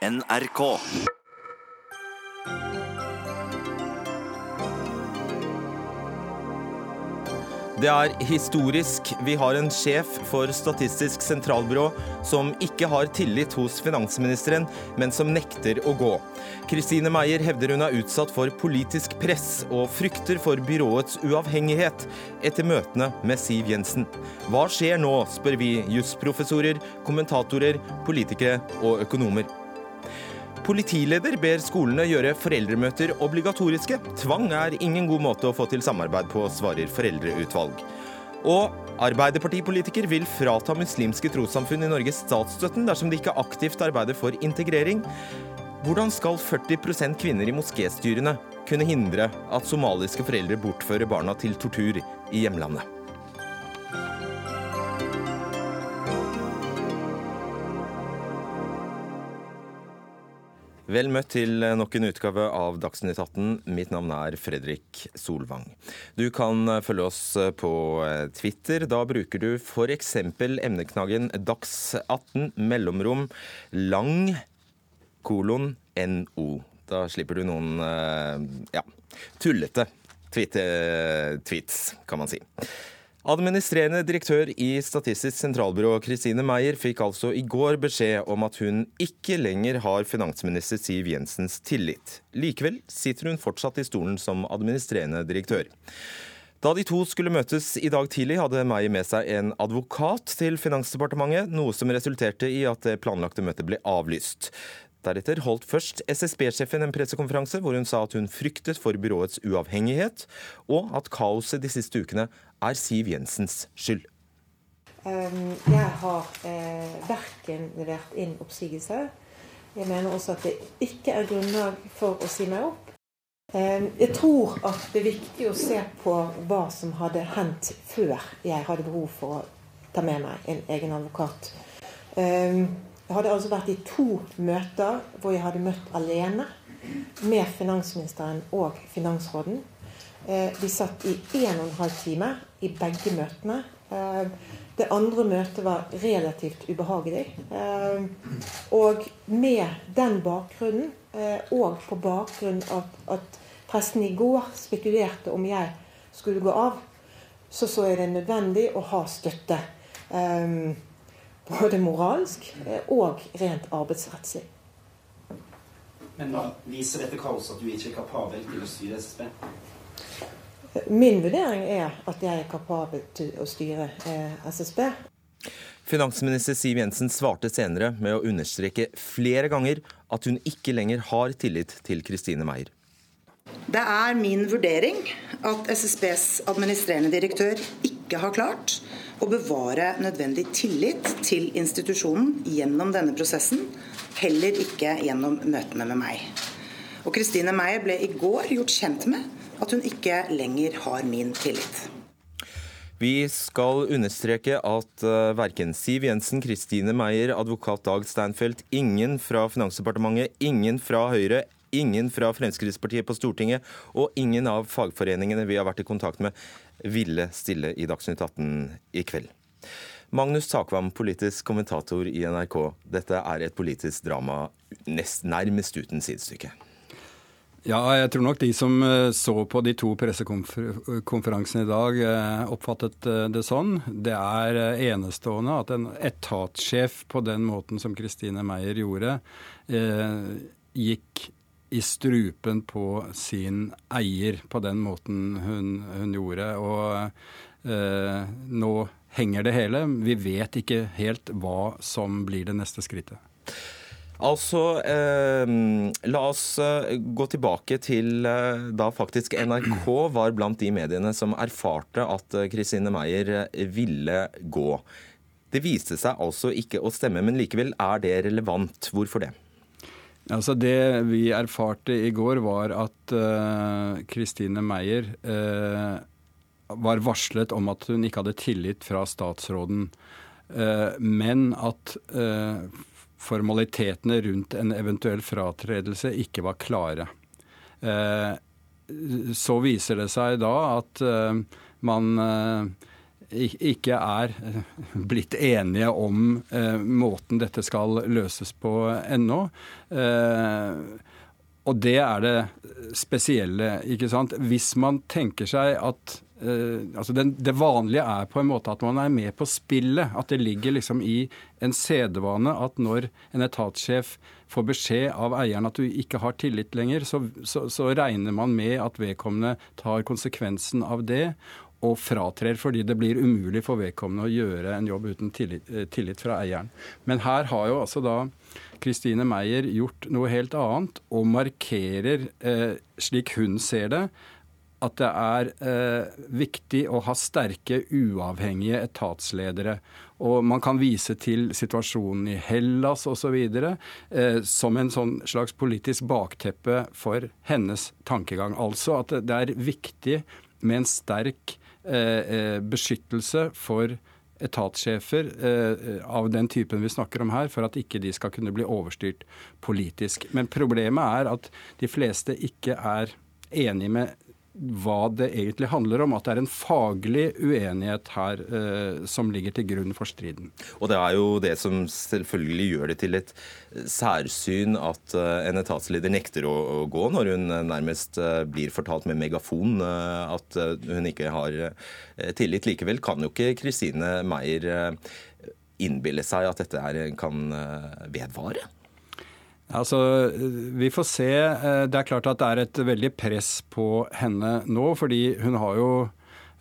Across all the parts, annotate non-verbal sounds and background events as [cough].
NRK. Det er historisk. Vi har en sjef for Statistisk sentralbyrå som ikke har tillit hos finansministeren, men som nekter å gå. Kristine Meier hevder hun er utsatt for politisk press, og frykter for byråets uavhengighet etter møtene med Siv Jensen. Hva skjer nå, spør vi jusprofessorer, kommentatorer, politikere og økonomer. Politileder ber skolene gjøre foreldremøter obligatoriske. Tvang er ingen god måte å få til samarbeid på, svarer foreldreutvalg. Og Arbeiderpartipolitiker vil frata muslimske trossamfunn i Norge statsstøtten dersom de ikke aktivt arbeider for integrering. Hvordan skal 40% kvinner i moskestyrene kunne hindre at somaliske foreldre bortfører barna til tortur i hjemlandet? Vel møtt til nok en utgave av Dagsnytt 18. Mitt navn er Fredrik Solvang. Du kan følge oss på Twitter. Da bruker du f.eks. emneknaggen Dags18 mellomrom lang kolon no. Da slipper du noen ja, tullete tweets, kan man si. Administrerende direktør i Statistisk sentralbyrå Kristine Meyer fikk altså i går beskjed om at hun ikke lenger har finansminister Siv Jensens tillit. Likevel sitter hun fortsatt i stolen som administrerende direktør. Da de to skulle møtes i dag tidlig, hadde Meyer med seg en advokat til Finansdepartementet, noe som resulterte i at det planlagte møtet ble avlyst. Deretter holdt først SSB-sjefen en pressekonferanse hvor hun sa at hun fryktet for byråets uavhengighet, og at kaoset de siste ukene er Siv Jensens skyld. Ehm, jeg har eh, verken levert inn oppsigelse. Jeg mener også at det ikke er grunnlag for å si meg opp. Eh, jeg tror at det er viktig å se på hva som hadde hendt før jeg hadde behov for å ta med meg en egen advokat. Eh, jeg hadde altså vært i to møter hvor jeg hadde møtt alene med finansministeren og finansråden. Eh, vi satt i en og en halv time i begge møtene. Eh, det andre møtet var relativt ubehagelig. Eh, og med den bakgrunnen, og på bakgrunn av at presten i går spekulerte om jeg skulle gå av, så så jeg det nødvendig å ha støtte. Både moralsk og rent arbeidsrettslig. Men da viser dette kaoset at du ikke er kapabel til å styre SSB? Min vurdering er at jeg er kapabel til å styre eh, SSB. Finansminister Siv Jensen svarte senere med å understreke flere ganger at hun ikke lenger har tillit til Kristine Meyer. Det er min vurdering at SSBs administrerende direktør ikke har klart å bevare nødvendig tillit til institusjonen gjennom denne prosessen, heller ikke gjennom møtene med meg. Og Kristine Meyer ble i går gjort kjent med at hun ikke lenger har min tillit. Vi skal understreke at uh, verken Siv Jensen, Kristine Meyer, advokat Dag Steinfeld, ingen fra Finansdepartementet, ingen fra Høyre, ingen fra Fremskrittspartiet på Stortinget og ingen av fagforeningene vi har vært i kontakt med, ville stille i Dagsnytt 18 i kveld. Magnus Takvam, politisk kommentator i NRK. Dette er et politisk drama nest, nærmest uten sidestykke. Ja, jeg tror nok de som eh, så på de to pressekonferansene i dag, eh, oppfattet eh, det sånn. Det er enestående at en etatssjef på den måten som Kristine Meyer gjorde, gikk i strupen på sin eier på den måten hun, hun gjorde. Og nå henger det hele. Vi vet ikke helt hva som blir det neste skrittet. Altså, eh, la oss eh, gå tilbake til eh, da faktisk NRK var blant de mediene som erfarte at Kristine Meyer eh, ville gå. Det viste seg altså ikke å stemme, men likevel er det relevant. Hvorfor det? Altså Det vi erfarte i går, var at Kristine uh, Meyer uh, var varslet om at hun ikke hadde tillit fra statsråden. Uh, men at formalitetene rundt en eventuell fratredelse ikke var klare. Eh, så viser det seg da at eh, man eh, ikke er blitt enige om måten dette skal løses på ennå. Og det er det spesielle. ikke sant? Hvis man tenker seg at altså den, Det vanlige er på en måte at man er med på spillet. At det ligger liksom i en sedvane at når en etatssjef får beskjed av eieren at du ikke har tillit lenger, så, så, så regner man med at vedkommende tar konsekvensen av det og fratrer fordi det blir umulig for vedkommende å gjøre en jobb uten tillit, eh, tillit fra eieren. Men her har jo altså da Kristine Meyer gjort noe helt annet og markerer, eh, slik hun ser det, at det er eh, viktig å ha sterke, uavhengige etatsledere. Og man kan vise til situasjonen i Hellas osv. Eh, som en sånn slags politisk bakteppe for hennes tankegang. Altså at det er viktig med en sterk eh, eh beskyttelse for etatssjefer eh, av den typen vi snakker om her, for at ikke de skal kunne bli overstyrt politisk. Men problemet er at de fleste ikke er enig med hva det egentlig handler om. At det er en faglig uenighet her eh, som ligger til grunn for striden. Og det er jo det som selvfølgelig gjør det til et særsyn at eh, en etatsleder nekter å, å gå når hun eh, nærmest eh, blir fortalt med megafon at hun ikke har tillit. Likevel kan jo ikke Kristine Meier innbille seg at dette her kan vedvare. Altså, Vi får se. Eh, det er klart at det er et veldig press på henne nå, fordi hun har jo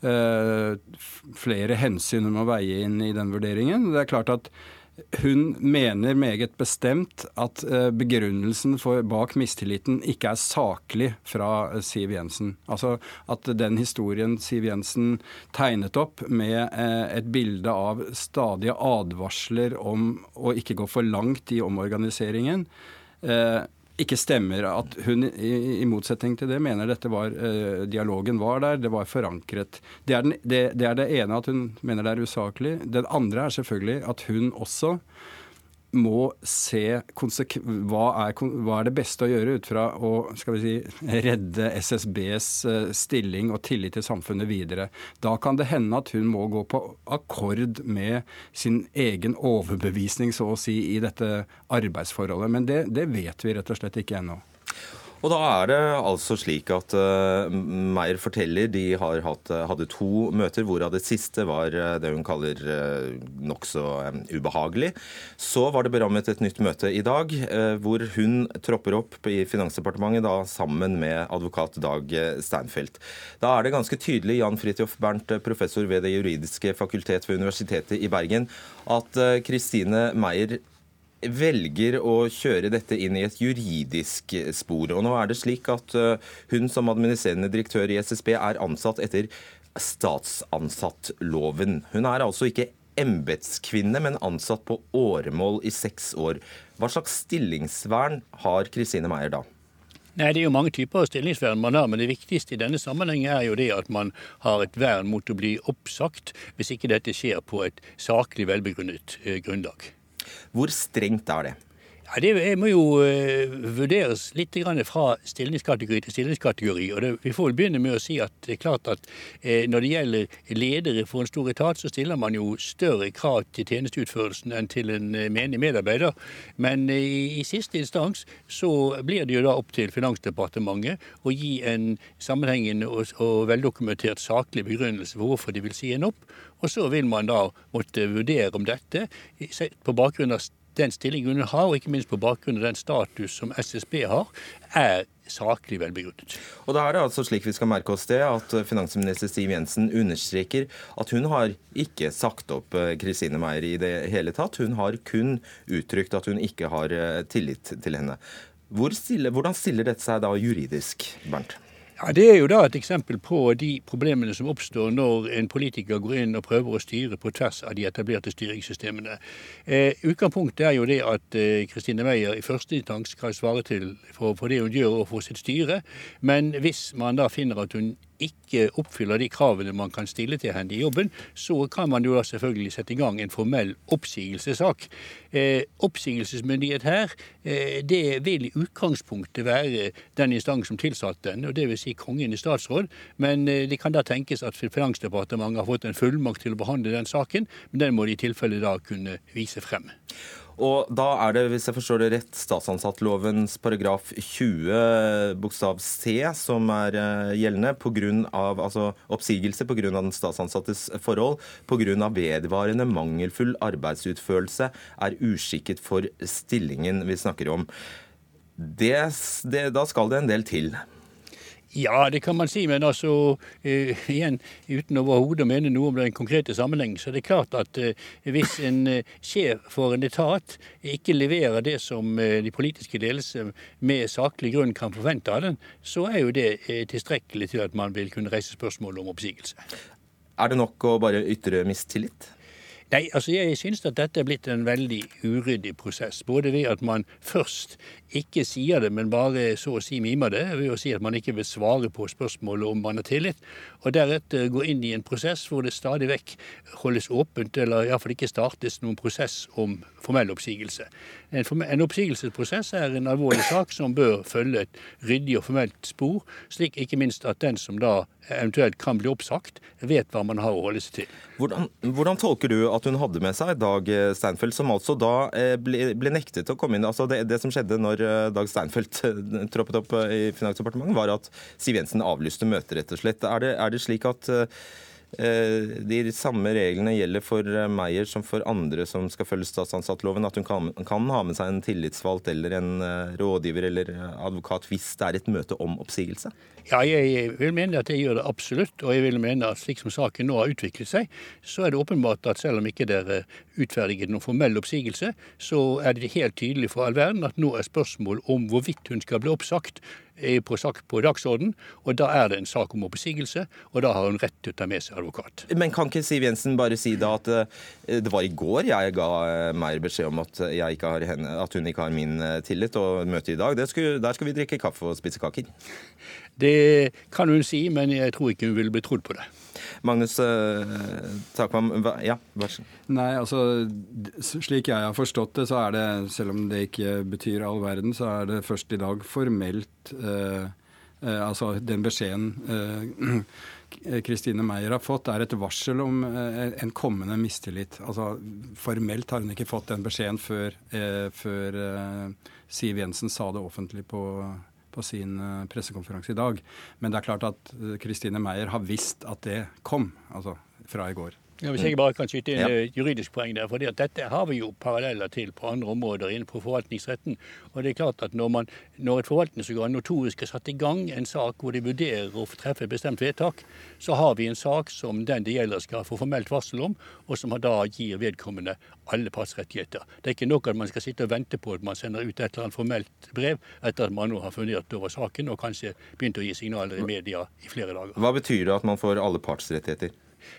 eh, flere hensyn hun må veie inn i den vurderingen. Det er klart at hun mener meget bestemt at eh, begrunnelsen for, bak mistilliten ikke er saklig fra Siv Jensen. Altså at den historien Siv Jensen tegnet opp med et bilde av stadige advarsler om å ikke gå for langt i omorganiseringen, ikke stemmer. At hun i, motsetning til det mener dette var eh, dialogen var der, det var forankret. Det er, den, det, det er, det ene at hun mener det er usaklig. Det andre er selvfølgelig at hun også må se hva er, hva er, det beste å gjøre ut fra å si, redde SSBs eh, stilling og tillit til samfunnet videre. Da kan det hende at hun må gå på akkord med sin egen overbevisning, så å si, i dette arbeidsforholdet. Men det, det vet vi rett og slett ikke ennå. Og da er det altså slik at uh, Meyer forteller de hatt, eh, hadde to møter, hvorav det siste var uh, det hun kaller uh, nokså um, ubehagelig. Så var det berammet et nytt møte i dag, uh, hvor hun tropper opp i Finansdepartementet da, sammen med advokat Dag Steinfeld. Da er det ganske tydelig, Jan Fridtjof Bernt, professor ved Det juridiske fakultet ved Universitetet i Bergen, at Kristine Meyer velger å kjøre dette inn i et juridisk spor. Og nå er det slik at eh, hun som administrerende direktør i SSB er ansatt etter statsansattloven. Hun er altså ikke embetskvinne, men ansatt på åremål i seks år. Hva slags stillingsvern har Kristine Meier da? Nei, Det er jo mange typer av stillingsvern man har, men det viktigste i denne sammenheng er jo det at man har et vern mot å bli oppsagt hvis ikke dette skjer på et saklig velbegrunnet eh, grunnlag. Hvor strengt er det? Ja, Det må jo uh, vurderes litt fra stillingskategori til stillingskategori. og det, Vi får vel begynne med å si at det er klart at uh, når det gjelder ledere for en stor etat, så stiller man jo større krav til tjenesteutførelsen enn til en uh, menig medarbeider. Men i, i, siste instans så blir det jo da opp til Finansdepartementet å gi en sammenhengende og, og veldokumentert saklig begrunnelse for hvorfor de vil si en opp. Og så vil man da måtte vurdere om dette på bakgrunn av den stillingen hun har, og ikke minst på bakgrunn av den status som SSB har, er saklig velbegrunnet. Og da er det altså slik vi skal merke oss det, at finansminister Siv Jensen understreker at hun har ikke sagt opp eh, Kristine Meier i det hele tatt. Hun har kun uttrykt at hun ikke har eh, tillit til henne. Hvor stille, hvordan stiller dette seg da juridisk, Bernt? Ja, Det er jo da et eksempel på de problemene som oppstår når en politiker går inn og prøver å styre på tvers av de etablerte styringssystemene. Eh, utgangspunktet er jo det at Kristine eh, Meyer i første instans skal svare til for, for, det hun gjør overfor sitt styre. Men hvis man da finner at hun ikke oppfyller de kravene man kan stille til henne i jobben, så kan man jo da selvfølgelig sette i gang en formell oppsigelsessak. Eh, oppsigelsesmyndighet her, eh, det vil i utgangspunktet være den instans som tilsatte den, og dvs. Si Kongen i statsråd. Men eh, det kan da tenkes at Finansdepartementet har fått en fullmakt til å behandle den saken, men den må de i tilfelle da kunne vise frem. Og da er det, hvis jeg forstår det rett, statsansattlovens paragraf 20 bokstav c som er eh, gjeldende på grunn av, altså oppsigelse pga. den statsansattes forhold pga. vedvarende mangelfull arbeidsutførelse er uskikket for stillingen vi snakker om. Det, det, da skal det en del til. Ja, det kan man si, men altså uh, igjen, uten overhodet å mene noe om den konkrete sammenhengen, så det er klart at uh, hvis en uh, sjef for en etat ikke leverer det som de politiske ledelse med saklig grunn kan forvente av den, så er jo det tilstrekkelig til at man vil kunne reise spørsmål om oppsigelse. Er det nok å bare ytre mistillit? Nei, altså jeg synes at dette er blitt en veldig uryddig prosess. Både ved at man først ikke sier det, men bare så å si mimer det, ved å si at man ikke vil svare på spørsmålet om man har tillit, og deretter gå inn i en prosess hvor det stadig vekk holdes åpent, eller iallfall ikke startes noen prosess om formell oppsigelse. En, oppsigelsesprosess er en alvorlig sak som bør følge et ryddig og formelt spor, slik ikke minst at den som da eventuelt kan bli oppsagt, vet hva man har å holde seg til. Hvordan, hvordan tolker du at hun hadde med seg Dag Steinfeld, som altså da eh, ble, ble nektet å komme inn? Altså det, det som skjedde når eh, Dag Steinfeld eh, troppet opp eh, i Finansdepartementet, var at Siv Jensen avlyste møtet, rett og slett. Er det, er det slik at de samme reglene gjelder for Meyer som for andre som skal følge statsansattloven? At hun kan, kan, ha med seg en tillitsvalgt eller en rådgiver eller advokat hvis det er et møte om oppsigelse? Ja, jeg vil mene at jeg gjør det absolutt. Og jeg vil mene at slik som saken nå har utviklet seg, så er det åpenbart at selv om ikke det er utferdiget noen formell oppsigelse, så er det helt tydelig for all verden at nå er spørsmål om hvorvidt hun skal bli oppsagt, på, på dagsorden, og da er det en sak om oppsigelse, og da har hun rett til å ta med seg advokat. Men kan ikke Siv Jensen bare si da at eh, det var i går jeg ga meg Meyer beskjed om at, henne, at, hun ikke har min eh, tillit, og møtet i dag, skulle, der skal vi drikke kaffe og spise kaker? Det kan hun si, men jeg tror ikke hun vil bli trodd på det. Magnus uh, Takvam, ja, vær så. Nei, altså slik jeg har forstått det, så er det, selv om det ikke betyr all verden, så er det først i dag formelt eh, uh, Altså den beskjeden [clears throat] Kristine Meyer har fått, er et varsel om en kommende mistillit. Altså Formelt har hun ikke fått den beskjeden før, før Siv Jensen sa det offentlig på på sin eh, pressekonferanse i dag. Men det er klart at Kristine eh, Meyer har visst at det kom, altså fra i går. Ja, hvis jeg bare kan skyte inn et juridisk poeng der. fordi at Dette har vi jo paralleller til på andre områder innenfor forvaltningsretten. Og det er klart at Når, man, når et forvaltningsorgan notorisk har satt i gang en sak hvor de vurderer å treffe et bestemt vedtak, så har vi en sak som den det gjelder skal få formelt varsel om, og som da gir vedkommende alle partsrettigheter. Det er ikke nok at man skal sitte og vente på at man sender ut et eller annet formelt brev etter at man nå har fundert over saken og kanskje begynt å gi signaler i media i flere dager. Hva betyr det at man får alle partsrettigheter?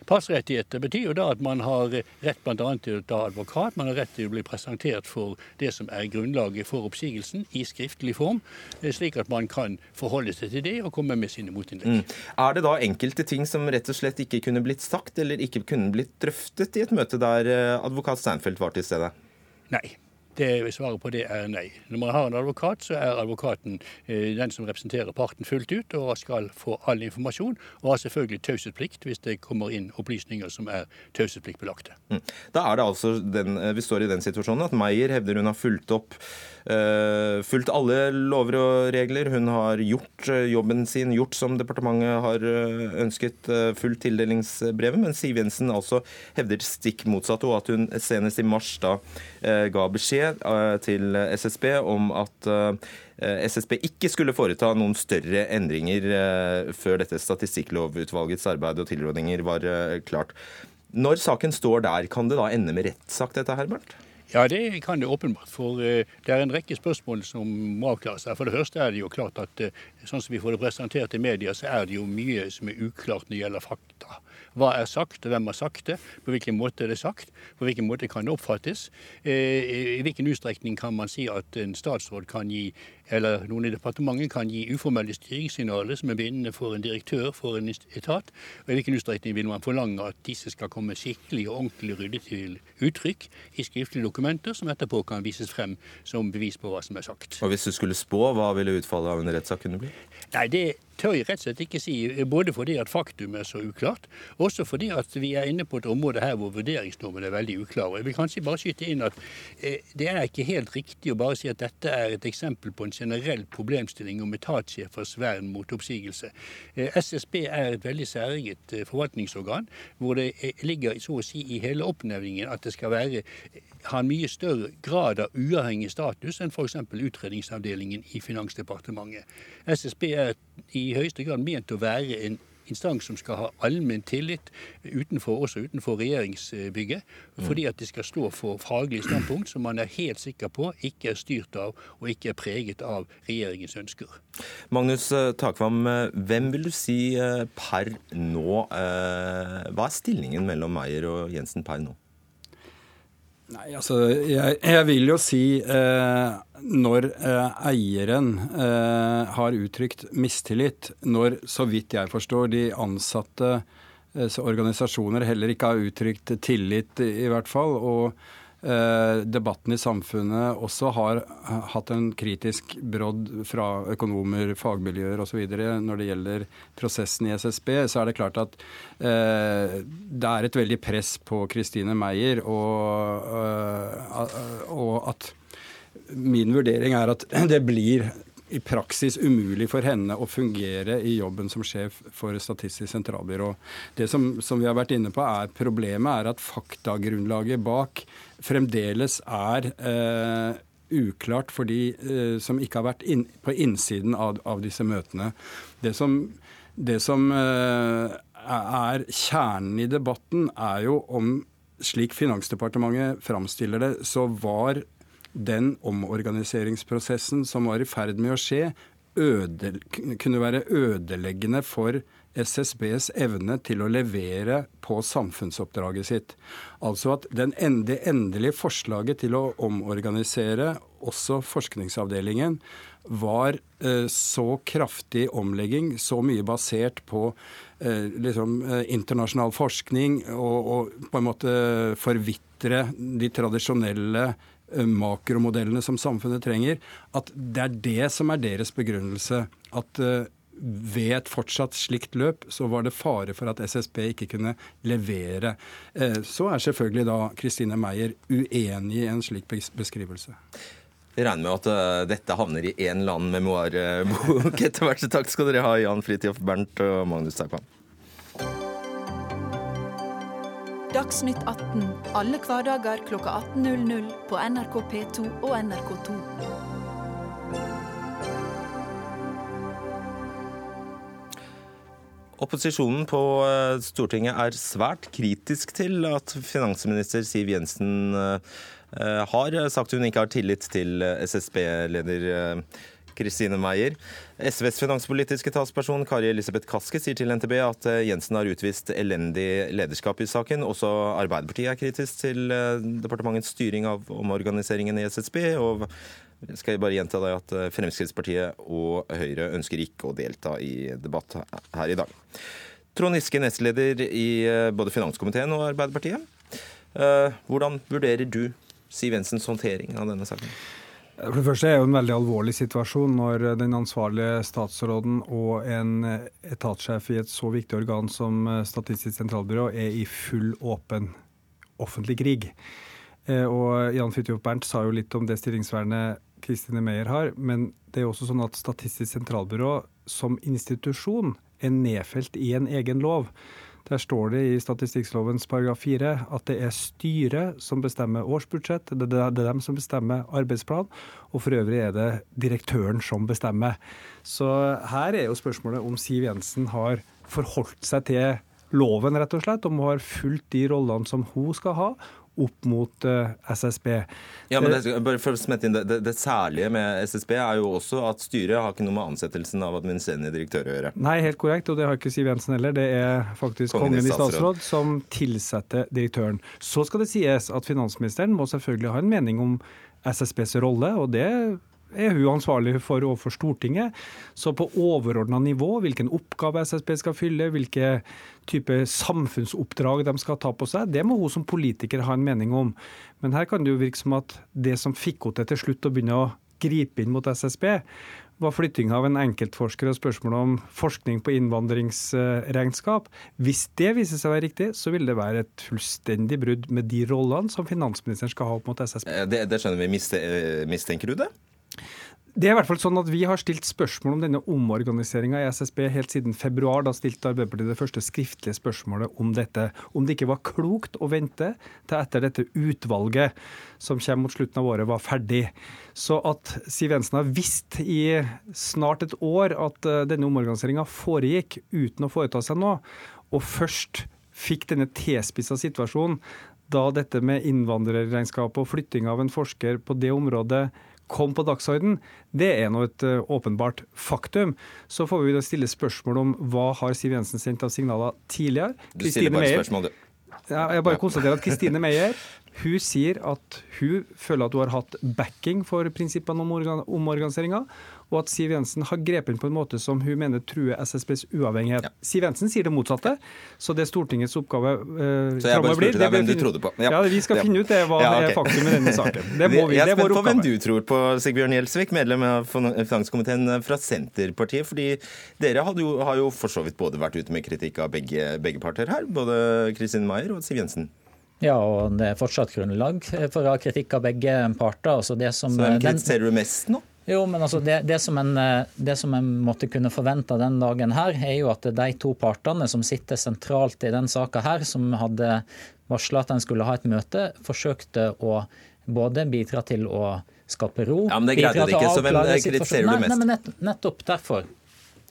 Passrettigheter betyr jo da at man har rett bl.a. til å ta advokat, man har rett til å bli presentert for det som er grunnlaget for oppsigelsen i skriftlig form, eh, slik at man kan forholde seg til det og komme med sine motinnlegg. Mm. Er det da enkelte ting som rett og slett ikke kunne blitt sagt, eller ikke kunne blitt drøftet i et møte der eh, advokat Steinfeld var til stede? Nei. Det Svaret på det er nei. Når man har en advokat, så er advokaten eh, den som representerer parten fullt ut og skal få all informasjon. Og har selvfølgelig taushetsplikt hvis det kommer inn opplysninger som er taushetspliktbelagte. Mm. Da er det altså den, eh, vi står i den situasjonen at Meyer hevder hun har fulgt opp eh, fulgt alle lover og regler. Hun har gjort jobben sin, gjort som departementet har ønsket, uh, fulgt tildelingsbrevet. Men Siv Jensen altså hevder stikk motsatt, og at hun senest i mars da eh, ga beskjed Eh, til SSB om at eh, SSB ikke skulle foreta noen større endringer eh, før dette statistikklovutvalgets arbeid og tilrådinger var klart. Når saken står der, kan det da ende med rettssak, dette her, Bernt? Ja, det kan det åpenbart. For det er en rekke spørsmål som må avklares. For det første er det jo klart at sånn som vi får det presentert i media, så er det jo mye som er uklart når det gjelder fakta. Hva er sagt, hvem har sagt det? På hvilken måte er det sagt? På hvilken måte kan det oppfattes? Eh, I hvilken utstrekning kan man si at en statsråd kan gi eller noen i departementet kan gi uformelle styringssignaler som er bindende for en direktør for en etat. Og I hvilken utstrekning vil man forlange at disse skal komme skikkelig og ordentlig ryddig til uttrykk i skriftlige dokumenter, som etterpå kan vises frem som bevis på hva som er sagt. Og Hvis du skulle spå, hva ville utfallet av en rettssak kunne bli? Nei, Det tør jeg rett og slett ikke si. Både fordi at faktum er så uklart, også fordi at vi er inne på et område her hvor vurderingsnormen er veldig uklar. Jeg vil kanskje bare skyte inn at eh, det er ikke helt riktig å bare si at dette er et eksempel på en generell problemstilling om etatssjefers vern mot oppsigelse. Eh, SSB er et veldig særeget eh, forvaltningsorgan, hvor det ligger så å si i hele oppnevningen at det skal være, ha en mye større grad av uavhengig status enn f.eks. utredningsavdelingen i Finansdepartementet. SSB er i høyeste grad ment å være en instans som skal ha allmenn tillit utenfor, også utenfor regjeringsbygget. Mm. Fordi at de skal stå for faglige standpunkt som man er helt sikker på ikke er styrt av og ikke er preget av regjeringens ønsker. Magnus eh, Takvam, eh, hvem vil du si eh, per nå Hva er stillingen mellom Meyer og Jensen per nå? Nei, altså, jeg, jeg vil jo si eh, når eh, eieren eh, har uttrykt mistillit, når, så vidt jeg forstår, de ansatte eh, organisasjoner heller ikke har uttrykt tillit, i hvert fall, og debatten i samfunnet også har hatt en kritisk brodd fra økonomer, fagmiljøer osv. når det gjelder prosessen i SSB, så er det klart at eh, det er et veldig press på Kristine Meyer, og, uh, og at min vurdering er at [clears throat] det blir i praksis umulig for henne å fungere i jobben som sjef for Statistisk sentralbyrå. Det som, som vi har vært inne på, er problemet er at faktagrunnlaget bak fremdeles er eh, uklart for de eh, som ikke har vært inn, på innsiden av, av, disse møtene. Det som, det som eh, er kjernen i debatten, er jo om, slik Finansdepartementet framstiller det, så var den omorganiseringsprosessen som var i ferd med å skje, øde, kunne være ødeleggende for SSBs evne til å levere på samfunnsoppdraget sitt. Altså at den endelige forslaget til å omorganisere også forskningsavdelingen var eh, så kraftig omlegging, så mye basert på eh, liksom, eh, internasjonal forskning og, og, på en måte forvitre de tradisjonelle makromodellene som samfunnet trenger, at det er det som er deres begrunnelse. At ved et fortsatt slikt løp så var det fare for at SSB ikke kunne levere. Eh, så er selvfølgelig da Kristine Meyer uenig i en slik beskrivelse. Jeg regner med at dette havner i en eller annen memoarbok [laughs] etter hvert. Takk skal dere ha, Jan Fridtjof Bernt og Magnus Takvam. Dagsnytt 18 alle hverdager klokka 18.00 på NRK P2 og NRK2. Opposisjonen på eh, Stortinget er svært kritisk til at finansminister Siv Jensen eh, har sagt hun ikke har tillit til SSB-leder Kristine Meyer. SVs finanspolitiske talsperson Kari Elisabeth Kaski sier til NTB at eh, Jensen har utvist elendig lederskap i saken. Også Arbeiderpartiet er kritisk til eh, departementets styring av omorganiseringen i SSB. og skal jeg bare gjenta deg at eh, Fremskrittspartiet og Høyre ønsker ikke å delta i debatt her i dag. Trond Giske, nestleder i både finanskomiteen og Arbeiderpartiet. Hvordan vurderer du Siv Jensens håndtering av denne saken? For det første er det jo en veldig alvorlig situasjon når den ansvarlige statsråden og en etatssjef i et så viktig organ som Statistisk sentralbyrå er i full åpen offentlig krig. Eh, og Jan Fridtjof Bernt sa jo litt om det stillingsvernet Kristine Meyer har, men det er også sånn at Statistisk sentralbyrå som institusjon er nedfelt i en egen lov. Der står det i statistikklovens paragraf 4 at det er styret som bestemmer årsbudsjett, det er dem som bestemmer arbeidsplan, og for øvrig er det direktøren som bestemmer. Så her er jo spørsmålet om Siv Jensen har forholdt seg til loven, rett og slett, om hun har fulgt de rollene som hun skal ha, opp mot uh, SSB. Ja, men det, bare for å smette inn det, det, det, særlige med SSB er jo også at styret har ikke noe med ansettelsen av administrerende direktør å gjøre. Nei, helt korrekt, og det har ikke Siv Jensen heller. Det er faktisk Kongen, i statsråd som tilsetter direktøren. Så skal det sies at finansministeren må selvfølgelig ha en mening om SSBs rolle, og det er hun ansvarlig for overfor Stortinget. Så på overordna nivå, hvilken oppgave SSB skal fylle, hvilke type samfunnsoppdrag de skal ta på seg, det må hun som politiker ha en mening om. Men her kan det jo virke som at det som fikk henne til til slutt å begynne å gripe inn mot SSB, var flytting av en enkeltforsker og spørsmålet om forskning på innvandringsregnskap. Hvis det viser seg å være riktig, så vil det være et fullstendig brudd med de rollene som finansministeren skal ha opp mot SSB. Eh, det, det skjønner vi. Eh, mistenker du det? Det er i hvert fall sånn at Vi har stilt spørsmål om denne omorganiseringa i SSB helt siden februar. Da stilte Arbeiderpartiet det første skriftlige spørsmålet om dette. Om det ikke var klokt å vente til etter dette utvalget som kommer mot slutten av året, var ferdig. Så at Siv Jensen har visst i snart et år at eh, denne omorganiseringa foregikk uten å foreta seg noe, og først fikk denne tilspissa situasjonen da dette med innvandrerregnskap og flytting av en forsker på det området kom på dagsorden, det er nå et uh, åpenbart faktum. Så får vi da stille spørsmål om hva har Siv Jensen sendt av signaler tidligere. Du stiller bare spørsmål, du. Ja, jeg bare konstaterer at Kristine [laughs] Meyer hun sier at hun føler at hun har hatt backing for prinsippene om omorganiseringa, og at Siv Jensen har grepet inn på en måte som hun mener truer SSBs uavhengighet. Ja. Siv Jensen sier det motsatte, så det er Stortingets oppgave eh, Så jeg bare spurte deg hvem du trodde på. Ja, ja Vi skal ja. finne ut det, hva ja, okay. er faktum i denne saken. Det må vi, jeg er spent på hvem du tror på, Sigbjørn Gjelsvik, medlem av finanskomiteen fra Senterpartiet. fordi dere jo, har jo for så vidt både vært ute med kritikk av begge, begge parter her, både Kristin Maier og Siv Jensen. Ja, og det er fortsatt grunnlag for å ha kritikk av begge parter. Altså det som, Så hvem kritiserer du mest nå? Jo, men altså det, det, som en, det, som en, måtte kunne forvente den dagen her, er jo at de to partene som sitter sentralt i den saka her, som hadde varsla at en skulle ha et møte, forsøkte å både bidra til å skape ro Ja, Men det greide de ikke, så hvem kritiserer du mest? Nei, nei, men nettopp derfor.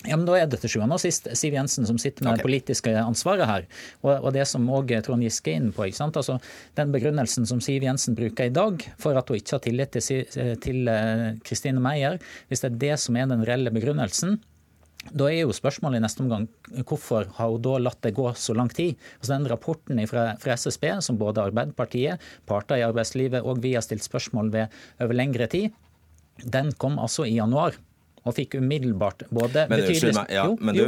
Ja, men Da er det til sjuende og sist Siv Jensen som sitter med okay. det politiske ansvaret her. Og, og det som òg Trond Giske er inne på. ikke sant? Altså, Den begrunnelsen som Siv Jensen bruker i dag for at hun ikke har tillit til, til Kristine Meyer, hvis det er det som er den reelle begrunnelsen, da er jo spørsmålet i neste omgang hvorfor har hun da latt det gå så lang tid? Altså Den rapporten fra, fra SSB, som både Arbeiderpartiet, parter i arbeidslivet og vi har stilt spørsmål ved over lengre tid, den kom altså i januar og fikk umiddelbart både men, betydelig meg, ja, men du,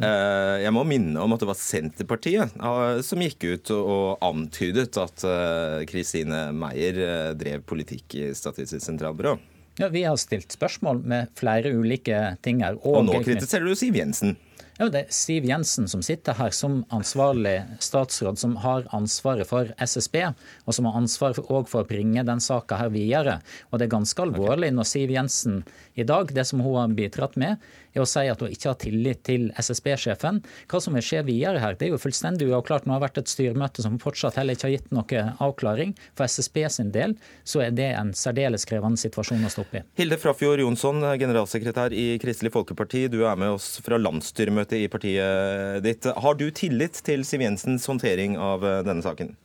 eh, jeg må minne om at det var Senterpartiet eh, som gikk ut og antydet at eh, Kristine Meyer drev politikk i Statistisk sentralbyrå. Ja, Vi har stilt spørsmål med flere ulike ting her. Og, og nå kritiserer du Siv Jensen. Ja, det er Siv Jensen som sitter her som ansvarlig statsråd, som har ansvaret for SSB, og som har ansvaret for, for å bringe den saka her videre. Og det er ganske alvorlig når Siv Jensen i dag, det som hun har bidratt med, er å si at hun ikke har tillit til SSB-sjefen. Hva som vil skje videre her, det er jo fullstendig uavklart. Nå har det vært et styremøte som fortsatt heller ikke har gitt noe avklaring. For SSB sin del så er det en særdeles krevende situasjon å stå oppe i. Hilde Frafjord Jonsson, generalsekretær i Kristelig Folkeparti. Du er med oss fra landsstyremøtet i partiet ditt. Har du tillit til Siv Jensens håndtering av denne saken?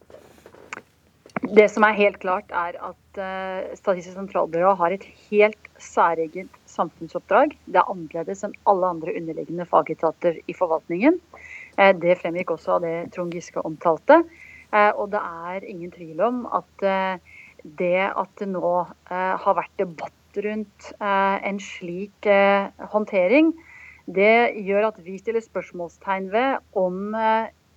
Det som er helt klart, er at uh, Statistisk sentralbyrå har et helt særegent samfunnsoppdrag. Det er annerledes enn alle andre underliggende fagetater i forvaltningen. Uh, det fremgikk også av det Trond Giske omtalte. Og det er ingen tvil om at det at det nå har vært debatt rundt en slik håndtering, det gjør at vi stiller spørsmålstegn ved om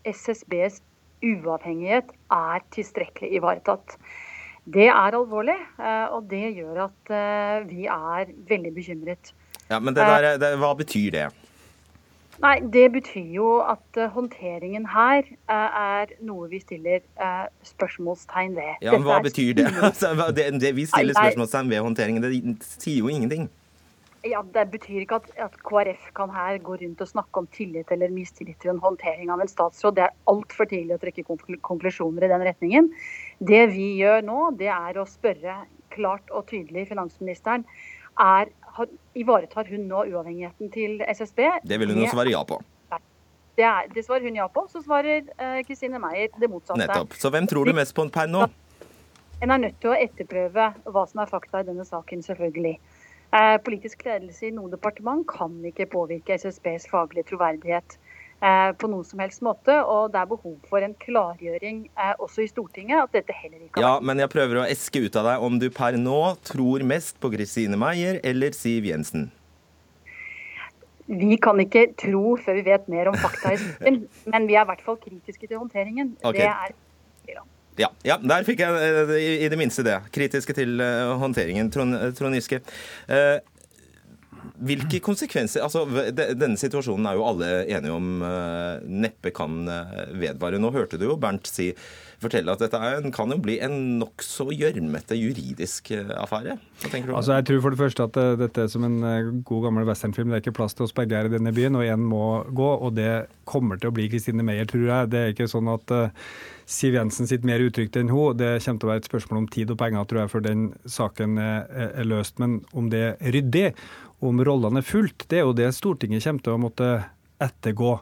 SSBs uavhengighet er tilstrekkelig ivaretatt. Det er alvorlig, eh, og det gjør at eh, vi er veldig bekymret. Ja, Men det der, det, hva betyr det? Nei, Det betyr jo at håndteringen her er noe vi stiller spørsmålstegn ved. Ja, men Hva betyr det? [laughs] Altså, det, det vi stiller spørsmålstegn ved håndteringen, det sier jo ingenting. Ja, Det betyr ikke at, at, KrF kan her gå rundt og snakke om tillit eller mistillit til en håndtering av en statsråd. Det er altfor tidlig å trekke konklusjoner i den retningen. Det vi gjør nå, det er å spørre klart og tydelig finansministeren. Er, har, ivaretar hun nå uavhengigheten til SSB? Det vil hun jo svare ja på. Det, er, det svarer hun ja på. Så svarer Kristine Meyer det motsatte. Nettopp. Så hvem tror du mest på per nå? En er nødt til å etterprøve hva som er fakta i denne saken, selvfølgelig. Eh, politisk ledelse i noe departement kan ikke påvirke SSBs faglige troverdighet eh, på noen som helst måte. Og det er behov for en klargjøring eh, også i Stortinget at dette heller ikke har Ja, men jeg prøver å eske ut av deg om du per nå tror mest på Kristine Meyer eller Siv Jensen. Vi kan ikke tro før vi vet mer om fakta i [laughs] saken, men vi er i hvert fall kritiske til håndteringen. Okay. Det er ja, ja, der fikk jeg eh, i det minste det. Kritiske til eh, håndteringen. Trond, eh, Trond Giske. Hvilke [clears throat] konsekvenser altså Denne situasjonen er jo alle enige om neppe kan vedvare. Nå hørte du jo Bernt si, fortelle at dette er, kan jo bli en nokså gjørmete juridisk affære. Hva tenker du? Altså, jeg tror for det første at dette er som en god gammel westernfilm. Det er ikke plass til oss begge her i denne byen, og én må gå. Og det kommer til å bli Kristine Meyer, tror jeg. Det er ikke sånn at Siv Jensen sitter mer uttrykt enn hun. Det kommer til å være et spørsmål om tid og penger, tror jeg, før den saken er løst. Men om det er ryddig, om rollene er fulgt, det er jo det Stortinget kommer til å måtte ettergå.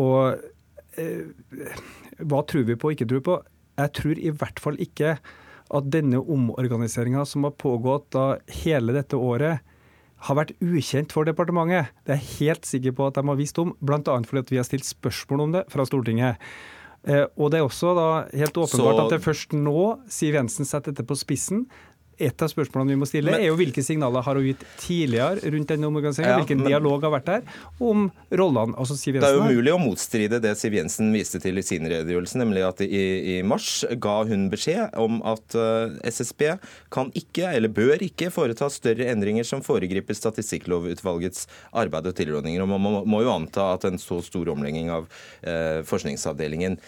Og eh, hva tror vi på og ikke tror på? Jeg tror i hvert fall ikke at denne omorganiseringa som har pågått da hele dette året, har vært ukjent for departementet. Det er jeg helt sikker på at de har visst om, bl.a. fordi vi har stilt spørsmål om det fra Stortinget. Eh, og det er også da helt åpenbart Så... at det er først nå Siv Jensen setter dette på spissen. Et av spørsmålene vi må stille, men, er jo hvilke signaler har hun gitt tidligere rundt denne omorganiseringen? Ja, hvilken men, dialog har vært der om rollene? altså Siv Jensen Det er umulig å motstride det Siv Jensen viste til i sin redegjørelse, nemlig at i, i mars ga hun beskjed om at uh, eh, SSB kan ikke, eller bør ikke, foreta større endringer som foregriper Statistikklovutvalgets arbeid og tilrådninger. Og Man må, må, jo anta at en så stor omlegging av uh, forskningsavdelingen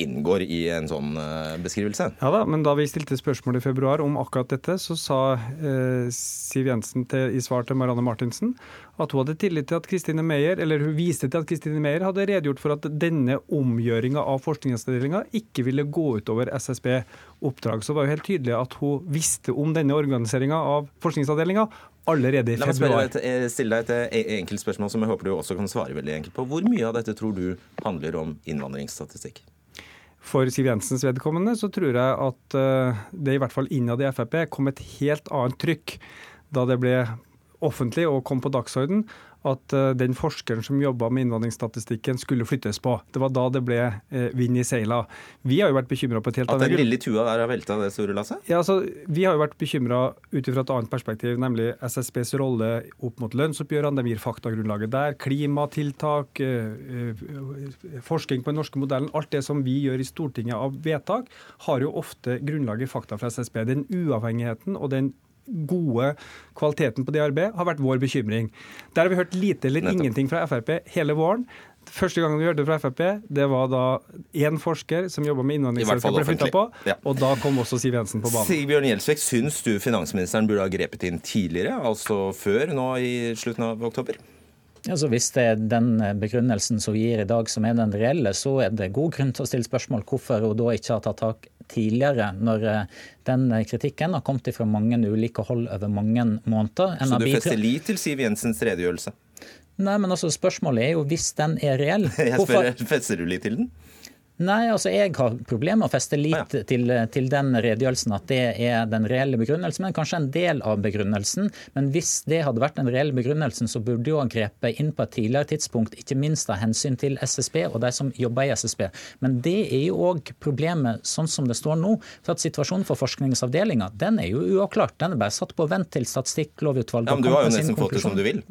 inngår i en sånn eh, beskrivelse. Ja da, men da vi stilte spørsmål i februar om akkurat dette, så sa eh, Siv Jensen til, i svar til Marianne Martinsen at hun hadde tillit til at Kristine Meyer, eller hun viste til at Kristine Meyer hadde redegjort for at denne omgjøringa av forskningsavdelinga ikke ville gå utover SSB-oppdrag. Så det var jo helt tydelig at hun visste om denne organiseringa av forskningsavdelinga allerede i februar. La meg stille deg et e- enkelt spørsmål som jeg håper du også kan svare veldig enkelt på. Hvor mye av dette tror du handler om innvandringsstatistikk? For Siv Jensens vedkommende så tror jeg at eh, det i hvert fall innad i Frp kom et helt annet trykk da det ble offentlig og kom på dagsorden at uh, den forskeren som jobba med innvandringsstatistikken, skulle flyttes på. Det var da det ble uh, vind i seila. Vi har jo vært bekymra på et helt annet At den lille tua der har velta det store lasset? Ja, altså, vi har jo vært bekymra ut ifra et annet perspektiv, nemlig SSBs rolle opp mot lønnsoppgjørene. De gir faktagrunnlaget der. Klimatiltak, uh, forskning på den norske modellen. Alt det som vi gjør i Stortinget av vedtak, har jo ofte grunnlag i fakta fra SSB. Den uavhengigheten og den gode kvaliteten på det arbeidet har vært vår bekymring. Der har vi hørt lite eller Nettopp. ingenting fra Frp hele våren. Første gangen vi hørte fra Frp, det var da én forsker som jobba med innvandringssaker ble flytta på, ja. og da kom også Siv Jensen på banen. Sigbjørn Gjelsvik, syns du finansministeren burde ha grepet inn tidligere, altså før nå i slutten av oktober? Altså hvis det er den begrunnelsen som vi gir i dag som er den reelle, så er det god grunn til å stille spørsmål hvorfor hun da ikke har tatt tak tidligere, når eh, den kritikken har kommet fra mange ulike hold over mange måneder. så du fester lit til Siv Jensens redegjørelse? Nei, men altså spørsmålet er jo hvis den er reell. [laughs] Jeg spør, Fester du lit til den? Nei, altså jeg har problemer med å feste lit ja. til, til, den redegjørelsen, at det er den reelle begrunnelsen, men kanskje en del av begrunnelsen. Men hvis det hadde vært den reelle begrunnelsen, så burde jo ha grepet inn på et tidligere tidspunkt, ikke minst av hensyn til SSB og de som jobber i SSB. Men det er jo òg problemet sånn som det står nå. For at situasjonen for forskningsavdelinga, den er jo uavklart. Den er bare satt på vent til Statistikklovutvalget ja, men Du har jo nesten fått det som du vil.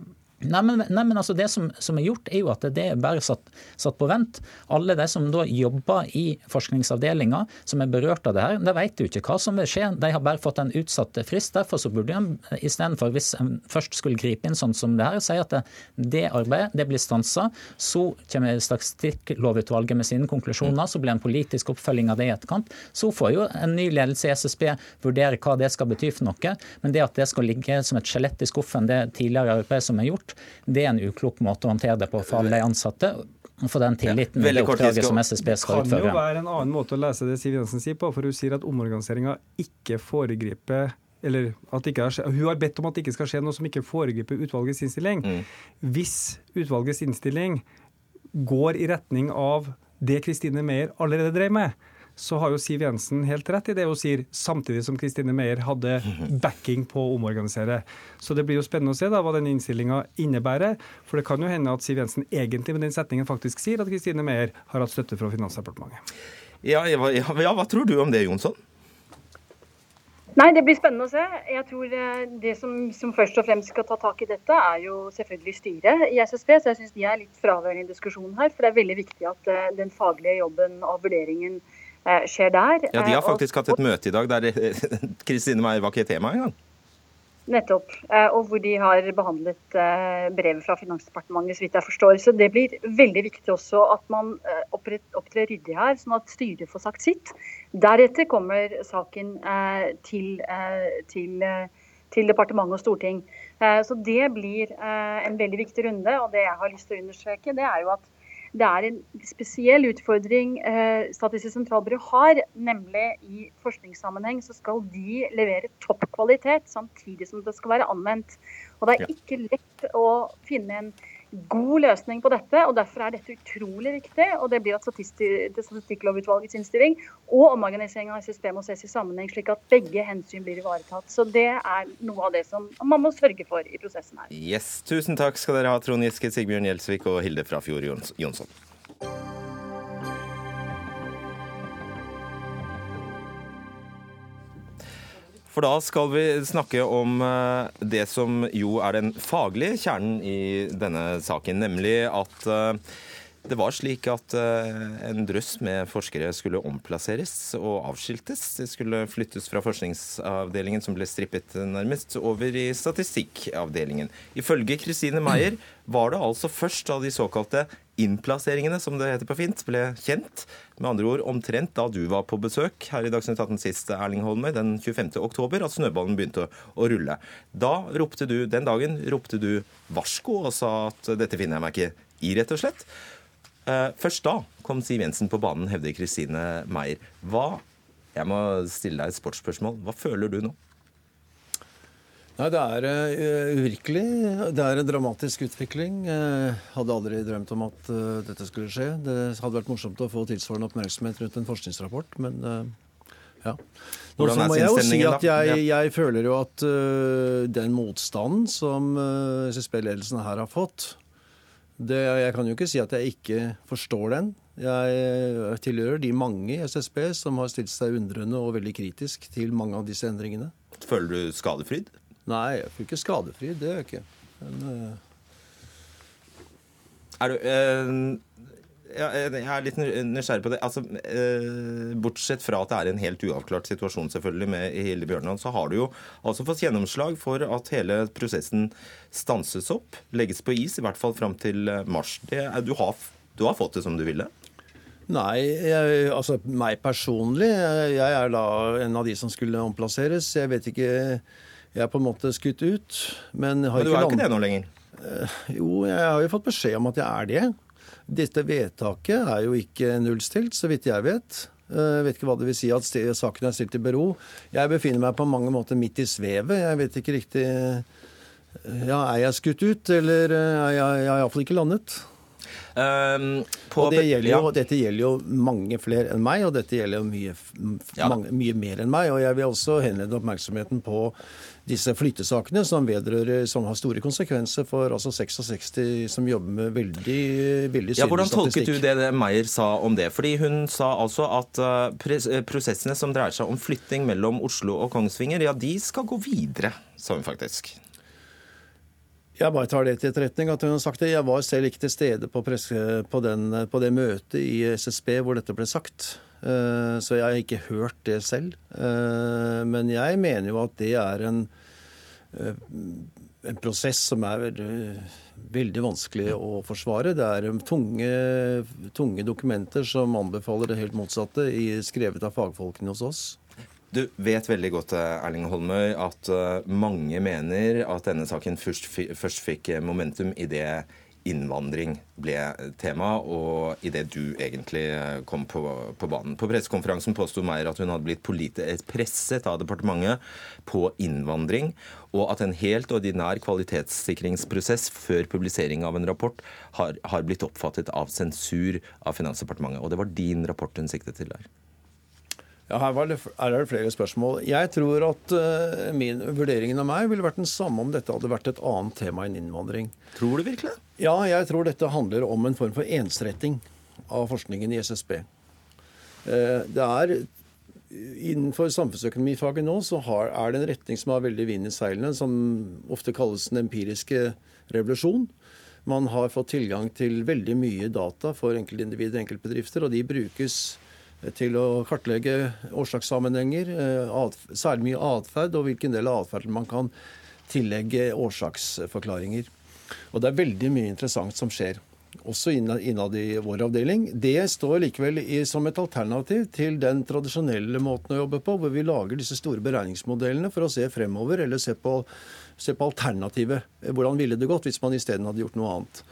Nei, men, nei, men altså det som, som, er gjort, er jo at det er bare satt, satt, på vent. Alle de som da jobber i forskningsavdelinga, som er berørt av det her, de vet jo ikke hva som vil skje. De har bare fått en utsatt frist. Derfor så burde en istedenfor, hvis en først skulle gripe inn sånn som det her, si at det, det arbeidet det blir stansa. Så kommer Statistikklovutvalget med sine konklusjoner, så blir en politisk oppfølging av det i etterkant. Så får jo en ny ledelse i SSB vurdere hva det skal bety for noe. Men det at det skal ligge som et skjelett i skuffen, det tidligere arbeidet som er gjort, det er en uklok måte å håndtere det på for alle de ansatte. For den tilliten ja, det oppdraget som SSB skal utføre. Det kan jo være en annen måte å lese det Siv Jensen sier på. For hun sier at omorganiseringa ikke foregriper eller at det ikke har, Hun har bedt om at det ikke skal skje noe som ikke foregriper utvalgets innstilling. Mm. Hvis utvalgets innstilling går i retning av det Kristine Meyer allerede drev med, så har jo Siv Jensen helt rett i det hun sier, samtidig som Kristine Meyer hadde [laughs] backing på å omorganisere. Så det blir jo spennende å se da hva denne innstillinga innebærer. For det kan jo hende at Siv Jensen egentlig med den setningen faktisk sier at Kristine Meyer har hatt støtte fra Finansdepartementet. Ja, ja, ja, hva tror du om det, Jonsson? Nei, Det blir spennende å se. Jeg tror eh, Det som, som, først og fremst skal ta tak i dette, er jo selvfølgelig styret i SSB. Så jeg syns de er litt fraværende i diskusjonen her. For det er veldig viktig at uh, den faglige jobben og vurderingen skjer der. Ja, De har faktisk og, hatt et møte i dag der [laughs] Kristine Meyer var ikke tema engang. Nettopp. Og hvor de har behandlet brevet fra Finansdepartementet, så vidt jeg forstår. Så det blir veldig viktig også at man opptrer ryddig her, sånn at styret får sagt sitt. Deretter kommer saken eh, til, eh, til, eh, til departement og storting. Så Det blir en veldig viktig runde. og Det jeg har lyst til å understreke, det er jo at det er en spesiell utfordring Statistisk sentralbyrå har, nemlig i forskningssammenheng så skal de levere toppkvalitet samtidig som det skal være anvendt. Og Det er ikke lett å finne en god løsning på dette, og derfor er dette utrolig viktig. og Det blir at Statistikklovutvalgets innstilling og omorganisering av SSB må ses i sammenheng, slik at begge hensyn blir ivaretatt. Så Det er noe av det som man må sørge for i prosessen her. Yes, Tusen takk skal dere ha, Trond Giske, Sigbjørn Gjelsvik og Hilde Frafjord Jonsson. For da skal vi snakke om eh, det som jo er den faglige kjernen i denne saken, nemlig at eh, det var slik at eh, en drøss med forskere skulle omplasseres og avskiltes. De skulle flyttes fra forskningsavdelingen, som ble strippet nærmest, over i statistikkavdelingen. Ifølge Kristine Meyer var det altså først da de såkalte innplasseringene, som det heter på fint, ble kjent. Med andre ord omtrent da du var på besøk her i Dagsnytt 18 sist, Erling Holmøy, den 25. oktober, at snøballen begynte å rulle. Da ropte du, Den dagen ropte du varsko og sa at dette finner jeg meg ikke i, rett og slett. Eh, først da kom Siv Jensen på banen, hevder Kristine Meyer. Hva, jeg må stille deg et sportsspørsmål. Hva føler du nå? Nei, Det er uh, uvirkelig. Det er en dramatisk utvikling. Uh, hadde aldri drømt om at uh, dette skulle skje. Det hadde vært morsomt å få tilsvarende oppmerksomhet rundt en forskningsrapport, men ja. Nå så må jeg jo si at jeg, jeg føler jo at den motstanden som SSB-ledelsen her har fått, det, jeg kan jo ikke si at jeg ikke forstår den. Jeg tilhører de mange i SSB som har stilt seg undrende og veldig kritisk til mange av disse endringene. Føler du skadefryd? Nei, jeg fikk ikke skadefri. Det gjør jeg ikke. Men, uh... Er du uh, jeg er litt nysgjerrig på det. Altså, uh, bortsett fra at det er en helt uavklart situasjon selvfølgelig med Hilde Bjørnland, så har du jo altså fått gjennomslag for at hele prosessen stanses opp, legges på is, i hvert fall fram til mars. Det, du, har, du, har, fått det som du ville? Nei, jeg, altså meg personlig. Jeg er da en av de som skulle omplasseres. Jeg vet ikke Jeg er på en måte skutt ut. Men, men du er jo ikke det nå lenger? Uh, jo, jeg har jo fått beskjed om at jeg er det. Dette vedtaket er jo ikke nullstilt, så vidt jeg vet. Jeg eh, vet ikke hva det vil si at saken er stilt i bero. Jeg befinner meg på mange måter midt i svevet. Jeg vet ikke riktig ja, Er jeg skutt ut, eller eh, er jeg, jeg har iallfall ikke landet? Um, og det gjelder jo, ja. Dette gjelder jo mange flere enn meg, og dette gjelder jo mye, mange, mye mer enn meg. Og jeg vil også henlede oppmerksomheten på disse flyttesakene som, vedrører, som har store konsekvenser for altså 66 som jobber med veldig, veldig ja, Hvordan tolket du det det Meyer sa om det? Fordi Hun sa altså at uh, prosessene som dreier seg om flytting mellom Oslo og Kongsvinger, ja, de skal gå videre, sa hun faktisk. Jeg bare tar det til etterretning at hun har sagt det. Jeg var selv ikke til stede på, presse, på, den, på det møtet i SSB hvor dette ble sagt. Eh, så jeg har ikke hørt det selv. Eh, men jeg mener jo at det er en, eh, en prosess som er veldig vanskelig å forsvare. Det er tunge, tunge dokumenter som anbefaler det helt motsatte, skrevet av fagfolkene hos oss. Du vet veldig godt Erling Holmøy, at mange mener at denne saken først, først fikk momentum i det innvandring ble tema, og idet du egentlig kom på, på banen. På pressekonferansen påsto Meyer at hun hadde blitt presset av departementet på innvandring, og at en helt ordinær kvalitetssikringsprosess før publisering av en rapport har, har blitt oppfattet av sensur av Finansdepartementet. Og det var din rapport hun siktet til der. Ja, her, det, her, er det flere spørsmål. Jeg tror at uh, min vurderingen av meg ville vært den samme om dette hadde vært et annet tema enn innvandring. Tror du virkelig? Ja, jeg tror dette handler om en form for ensretting av forskningen i SSB. Uh, det er Innenfor samfunnsøkonomifaget nå så har, er det en retning som har veldig vind i seilene, som ofte kalles den empiriske revolusjon. Man har fått tilgang til veldig mye data for enkeltindivider og enkeltbedrifter, og de brukes til å kartlegge årsakssammenhenger, eh, særlig mye atferd, og hvilken del av atferden man kan tillegge årsaksforklaringer. Og det er veldig mye interessant som skjer, også innad i vår avdeling. Det står likevel i, som et alternativ til den tradisjonelle måten å jobbe på, hvor vi lager disse store beregningsmodellene for å se fremover, eller se på, se på alternativet. Hvordan ville det gått hvis man isteden hadde gjort noe annet.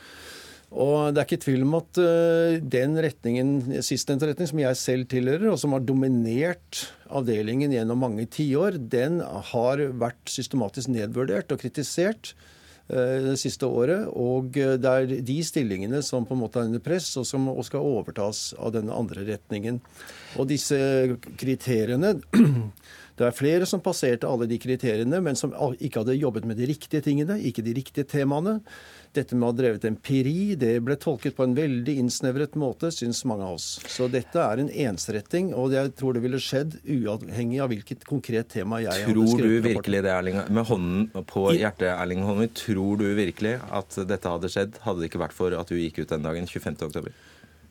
Og Det er ikke tvil om at uh, den retningen, sistnevnte retning, som jeg selv tilhører, og som har dominert avdelingen gjennom mange tiår, den har vært systematisk nedvurdert og kritisert uh, det siste året. Og det er de stillingene som på en måte er under press, og som skal overtas av denne andre retningen. Og disse kriteriene Det er flere som passerte alle de kriteriene, men som ikke hadde jobbet med de riktige tingene, ikke de riktige temaene. Dette med å ha drevet empiri, det ble tolket på en veldig innsnevret måte, syns mange av oss. Så dette er en ensretting, og jeg tror det ville skjedd uavhengig av hvilket konkret tema jeg tror hadde skrevet. Tror du virkelig det, Erling? Med hånden på hjertet, Erling Holmøy, tror du virkelig at dette hadde skjedd, hadde det ikke vært for at du gikk ut den dagen, 25.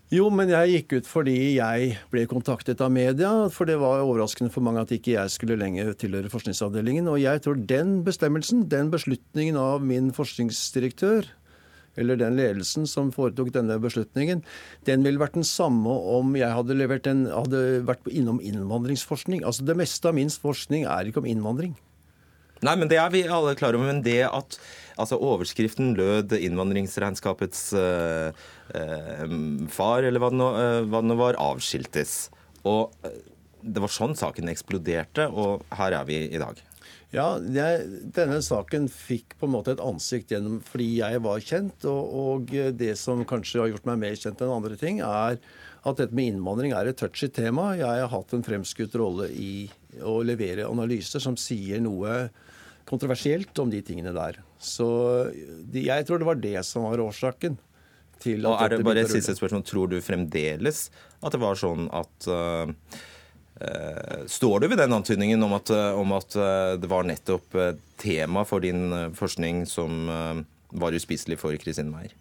Jo, men jeg gikk ut fordi jeg ble kontaktet av media. For det var overraskende for mange at ikke jeg skulle lenger tilhøre forskningsavdelingen. Og jeg tror den bestemmelsen, den beslutningen av min forskningsdirektør, eller den ledelsen som foretok denne beslutningen, den ville vært den samme om jeg hadde, en, hadde vært innom innvandringsforskning. Altså Det meste av min forskning er ikke om innvandring. Nei, men det er vi alle klar over. Men det at altså overskriften lød 'innvandringsregnskapets øh, øh, far', eller hva det, nå, øh, var, avskiltes. Og det var sånn saken eksploderte, og her er vi i dag. Ja, jeg, denne saken fikk på en måte et ansikt gjennom fordi jeg var kjent. Og, og, det som kanskje har gjort meg mer kjent enn andre ting, er at dette med innvandring er et touchy tema. Jeg har hatt en fremskutt rolle i å levere analyser som sier noe kontroversielt om de tingene der. Så de, jeg tror det var det som var årsaken. til at Og er det bare et siste spørsmål, Tror du fremdeles at det var sånn at uh, uh, Står du ved den antydningen om at, uh, om at det var nettopp tema for din forskning som var uspiselig for Kristin Meyer?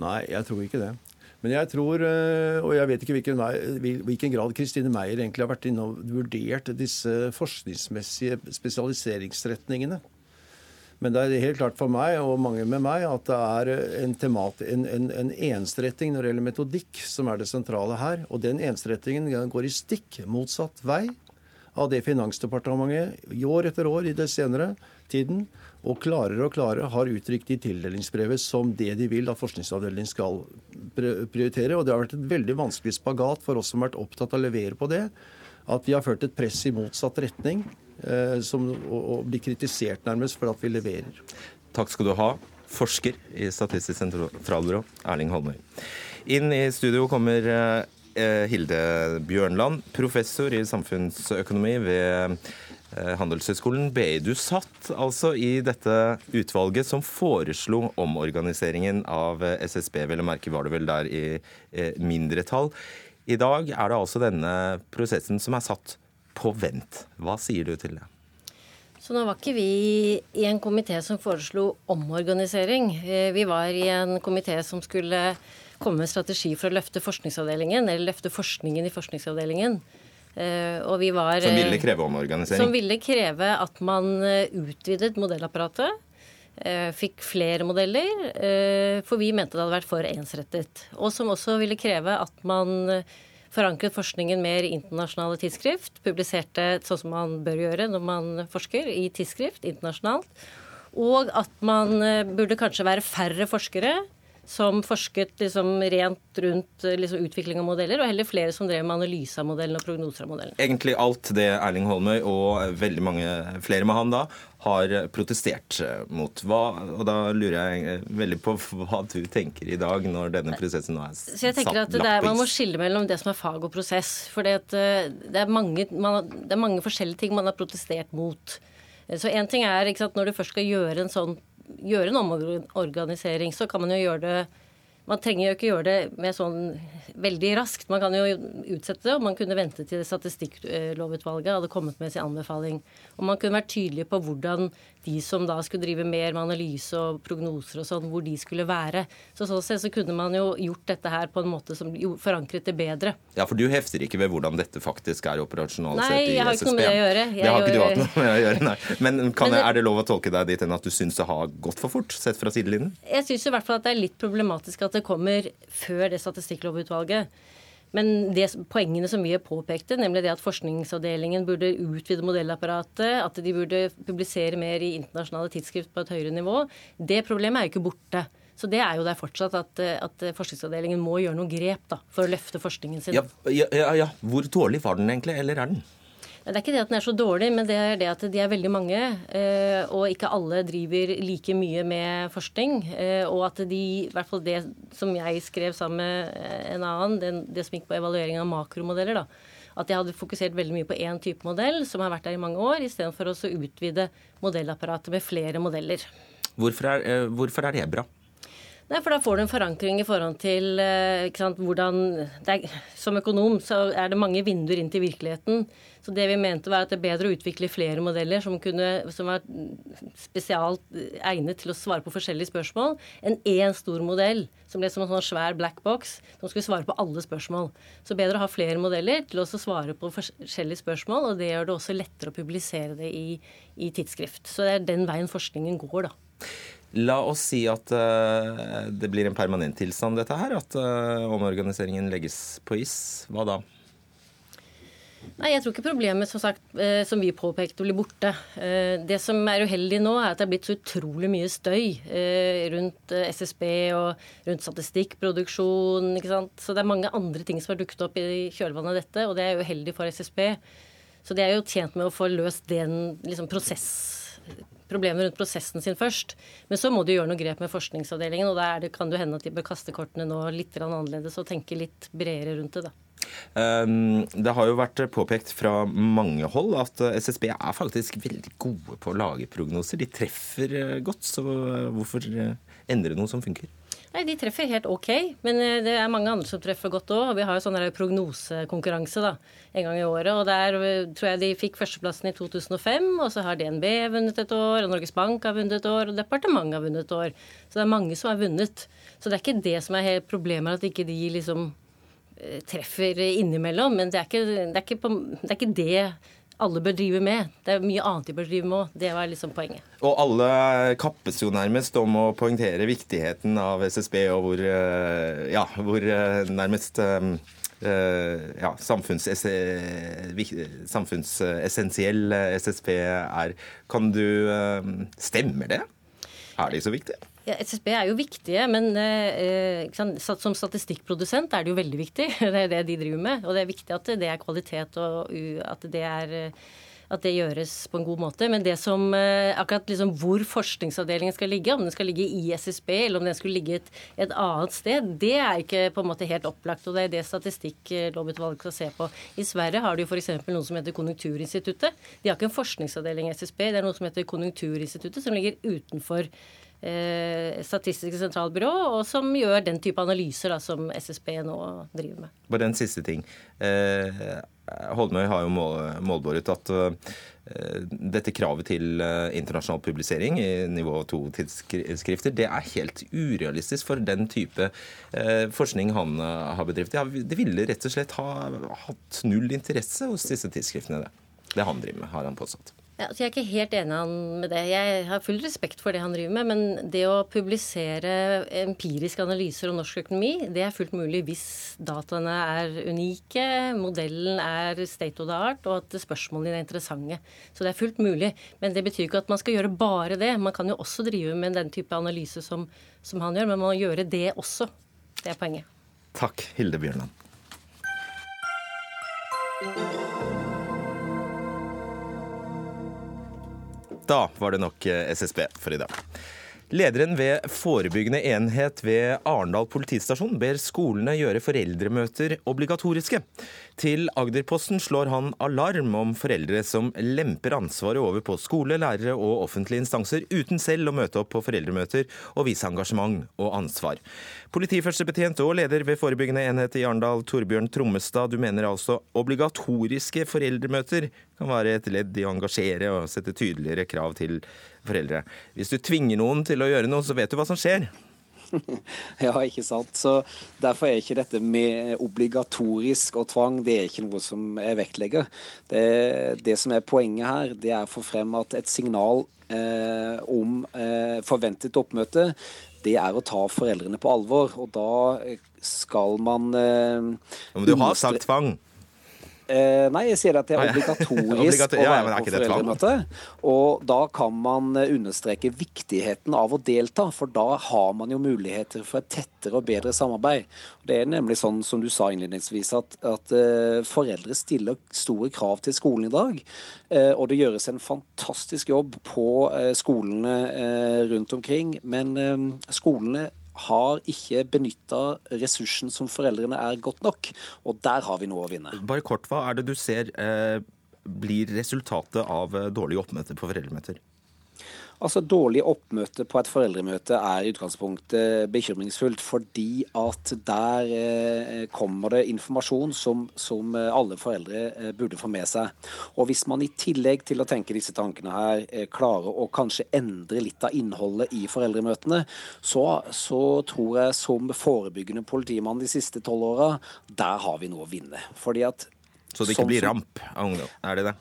Nei, jeg tror ikke det. Men jeg tror, og jeg vet ikke hvilken, hvilken grad Kristine Meyer egentlig har vært inne og vurdert disse forskningsmessige spesialiseringsretningene. Men det er helt klart for meg og mange med meg at det er en, temat, en, en, en ensretting når det gjelder metodikk, som er det sentrale her. Og den ensrettingen går i stikk motsatt vei av det Finansdepartementet i år etter år i det senere tiden og klarere og klarere har uttrykt i tildelingsbrevet som det de vil at forskningsavdelingen skal prioritere. Og det har vært et veldig vanskelig spagat for oss som har vært opptatt av å levere på det. At vi har ført et press i motsatt retning Eh, som, og, og blir kritisert nærmest for at vi leverer. Takk skal du ha, forsker i Statistisk sentralbyrå, Erling Holmøy. Inn i studio kommer eh, Hilde Bjørnland, professor i samfunnsøkonomi ved Handelshøyskolen BI. Du satt altså i dette utvalget som foreslo omorganiseringen av SSB. Vel å merke var det vel der i mindretall. I dag er det altså denne prosessen som er satt på vent. Hva sier du til det? Så nå var ikke vi i en komité som foreslo omorganisering. Eh, vi var i en komité som skulle komme med en strategi for å løfte forskningsavdelingen, eller løfte forskningen i forskningsavdelingen. Eh, og vi var, som ville kreve omorganisering? Som ville kreve at man eh, utvidet modellapparatet. Fikk flere modeller, for vi mente det hadde vært for ensrettet. Og som også ville kreve at man forankret forskningen mer i internasjonale tidsskrift. Publiserte sånn som man bør gjøre når man forsker, i tidsskrift internasjonalt. Og at man eh, burde kanskje være færre forskere som forsket liksom rent rundt liksom utvikling av modeller, og heller flere som drev med analyse av modellen og prognoser av modellen. Egentlig alt det Erling Holmøy og veldig mange flere med han da har protestert mot. Hva, og da lurer jeg veldig på hva du tenker i dag når denne prosessen nå er satt Så jeg tenker at det er, Man må skille mellom det som er fag og prosess. For det, det, er mange, man, det er mange forskjellige ting man har protestert mot. Så én ting er sant, når du først skal gjøre en sånn gjøre en omorganisering, så kan man jo gjøre det man trenger jo ikke gjøre det med sånn veldig raskt. Man kan jo utsette det, og man kunne vente til Statistikklovutvalget hadde kommet med sin anbefaling. Og man kunne vært tydelig på hvordan de som da skulle drive mer med analyse og prognoser og sånn, hvor de skulle være. Så sånn sett så kunne man jo gjort dette her på en måte som forankret det bedre. Ja, for du hefter ikke ved hvordan dette faktisk er operasjonalisert i SSB? Nei, jeg har ikke noe med det å gjøre. Jeg det har ikke du hatt noe med å gjøre, nei. Men, Men det, er det lov å tolke deg dit hen at du syns det har gått for fort, sett fra sidelinjen? Jeg syns i hvert fall at det er litt problematisk at det kommer før det statistikklovutvalget. Men det, poengene som vi påpekte, nemlig det at forskningsavdelingen burde utvide modellapparatet, at de burde publisere mer i internasjonale tidsskrift på et høyere nivå, det problemet er jo ikke borte. Så det er jo der fortsatt at, at forskningsavdelingen må gjøre noen grep da, for å løfte forskningen sin. Ja, ja, ja. Hvor tålelig var den egentlig, eller er den? Det er ikke det at den er så dårlig, men det er det at de er veldig mange. Eh, og ikke alle driver like mye med forskning. Eh, og at de, i hvert fall det som jeg skrev sammen med en annen, det, som gikk på evaluering av makromodeller, da, at jeg hadde fokusert veldig mye på én type modell, som har vært der i mange år, istedenfor å utvide modellapparatet med flere modeller. Hvorfor er, eh, hvorfor er det bra? Nei, for Da får du en forankring i forhold til sant, hvordan er, Som økonom så er det mange vinduer inn til virkeligheten. Så det vi mente var at det er bedre å utvikle flere modeller som, kunne, som var spesialt egnet til å svare på forskjellige spørsmål, enn én stor modell som ble som en sånn svær black box som skulle svare på alle spørsmål. Så bedre å ha flere modeller til å svare på forskjellige spørsmål, og det gjør det også lettere å publisere det i, i tidsskrift. Så det er den veien forskningen går, da. La oss si at uh, det blir en permanent tilstand, dette her. At uh, omorganiseringen legges på is. Hva da? Nei, Jeg tror ikke problemet som, sagt, eh, som vi påpekte, blir borte. Eh, det som er uheldig nå, er at det er blitt så utrolig mye støy eh, rundt SSB og rundt statistikkproduksjon. ikke sant? Så det er mange andre ting som har dukket opp i kjølvannet av dette, og det er uheldig for SSB. Så de er jo tjent med å få løst den liksom, prosess problemet rundt prosessen sin først. Men så må du gjøre noe grep med forskningsavdelingen, og da kan det hende at de bør kaste kortene nå litt annerledes og tenke litt bredere rundt det. da. Ehm, det har jo vært påpekt fra mange hold at SSB er faktisk veldig gode på å lage prognoser. De treffer eh, godt, så hvorfor eh, endre noe som funker? Nei, De treffer helt OK, men eh, det er mange andre som treffer godt òg. Vi har jo sånn prognosekonkurranse da, en gang i året. og Der tror jeg de fikk førsteplassen i 2005. Og så har DNB vunnet et år, og Norges Bank har vunnet et år, og departementet har vunnet et år. Så det er mange som har vunnet. Så det er ikke det som er problemet, at ikke de liksom treffer innimellom. Men det er, ikke, det, er på, det er, ikke, det alle bør drive med. Det er mye annet de bør drive med òg. Det var liksom poenget. Og alle kappes jo nærmest om å poengtere viktigheten av SSB, og hvor, eh, ja, hvor eh, nærmest eh, ja, samfunnsessensiell SSB er. Kan du Stemmer det? Er de så viktige? SSB er jo viktige, men eh, som statistikkprodusent er det jo veldig viktig. [laughs] Det er det de driver med. Og det er viktig at det er kvalitet og at det, er, at det gjøres på en god måte. Men det som, eh, akkurat liksom hvor forskningsavdelingen skal ligge, om den skal ligge i SSB eller om den skulle ligge et, et annet sted, det er ikke på en måte helt opplagt. Og det er det Statistikklovutvalget skal se på. I Sverige har de jo f.eks. noe som heter Konjunkturinstituttet. De har ikke en forskningsavdeling i SSB, det er noe som heter Konjunkturinstituttet, som ligger utenfor eh, Statistisk sentralbyrå, og som gjør den type analyser da, som SSB nå driver med. Bare en siste ting. Eh, Holmøy har jo mål, målbåret at eh, dette kravet til eh, internasjonal publisering i nivå 2-tidsskrifter, det er helt urealistisk for den type eh, forskning han eh, har bedrevet. Det ville rett og slett ha hatt null interesse hos disse tidsskriftene, det. Det han driver med, har han påstått. Altså, jeg er ikke helt enig med det. Jeg har full respekt for det han driver med. Men det å publisere empiriske analyser om norsk økonomi, det er fullt mulig hvis dataene er unike, modellen er state of the art, og at spørsmålene er interessante. Så det er fullt mulig. Men det betyr ikke at man skal gjøre bare det. Man kan jo også drive med den type analyse som, som han gjør, men man må gjøre det også. Det er poenget. Takk, Hilde Bjørnland. Da var det nok eh, SSB for i dag. Lederen ved forebyggende enhet ved Arendal politistasjon ber skolene gjøre foreldremøter obligatoriske. Til Agderposten slår han alarm om foreldre som lemper ansvaret over på skole, lærere og offentlige instanser, uten selv å møte opp på foreldremøter og vise engasjement og ansvar. Politiførstebetjent og leder ved forebyggende enhet i Arendal, Torbjørn Trommestad, du mener altså obligatoriske foreldremøter kan være et ledd i å engasjere og sette tydeligere krav til foreldre. Hvis du tvinger noen til å gjøre noe, så vet du hva som skjer. [laughs] ja, ikke sant. Så Derfor er ikke dette med obligatorisk og tvang det er ikke noe som jeg vektlegger. Det, det som er poenget her, det er å få frem at et signal eh, om eh, forventet oppmøte, det er å ta foreldrene på alvor. Og da skal man eh, Men du har sagt tvang? Eh, nei, jeg sier at det er obligatorisk Obligator [laughs] å være på foreldremøte. Og da kan man eh, understreke viktigheten av å delta, for da har man jo muligheter for et tettere og bedre samarbeid. Det er nemlig sånn som du sa innledningsvis, at, at uh, foreldre stiller store krav til skolen i dag. Og det gjøres en fantastisk jobb på skolene rundt omkring. Men skolene har ikke benytta ressursen som foreldrene er godt nok. Og der har vi noe å vinne. Bare kort, Hva er det du ser eh, blir resultatet av dårlige dårlig oppmøte på foreldremøter? Altså Dårlig oppmøte på et foreldremøte er i utgangspunktet bekymringsfullt, fordi at der eh, kommer det informasjon som, som, eh, alle foreldre eh, burde få med seg. Og Hvis man i tillegg til å tenke disse tankene her eh, klarer å kanskje endre litt av innholdet i foreldremøtene, så, så tror jeg som forebyggende politimann de siste tolv åra, der har vi noe å vinne. Fordi at Så det ikke blir ramp av ungdom? Er det det?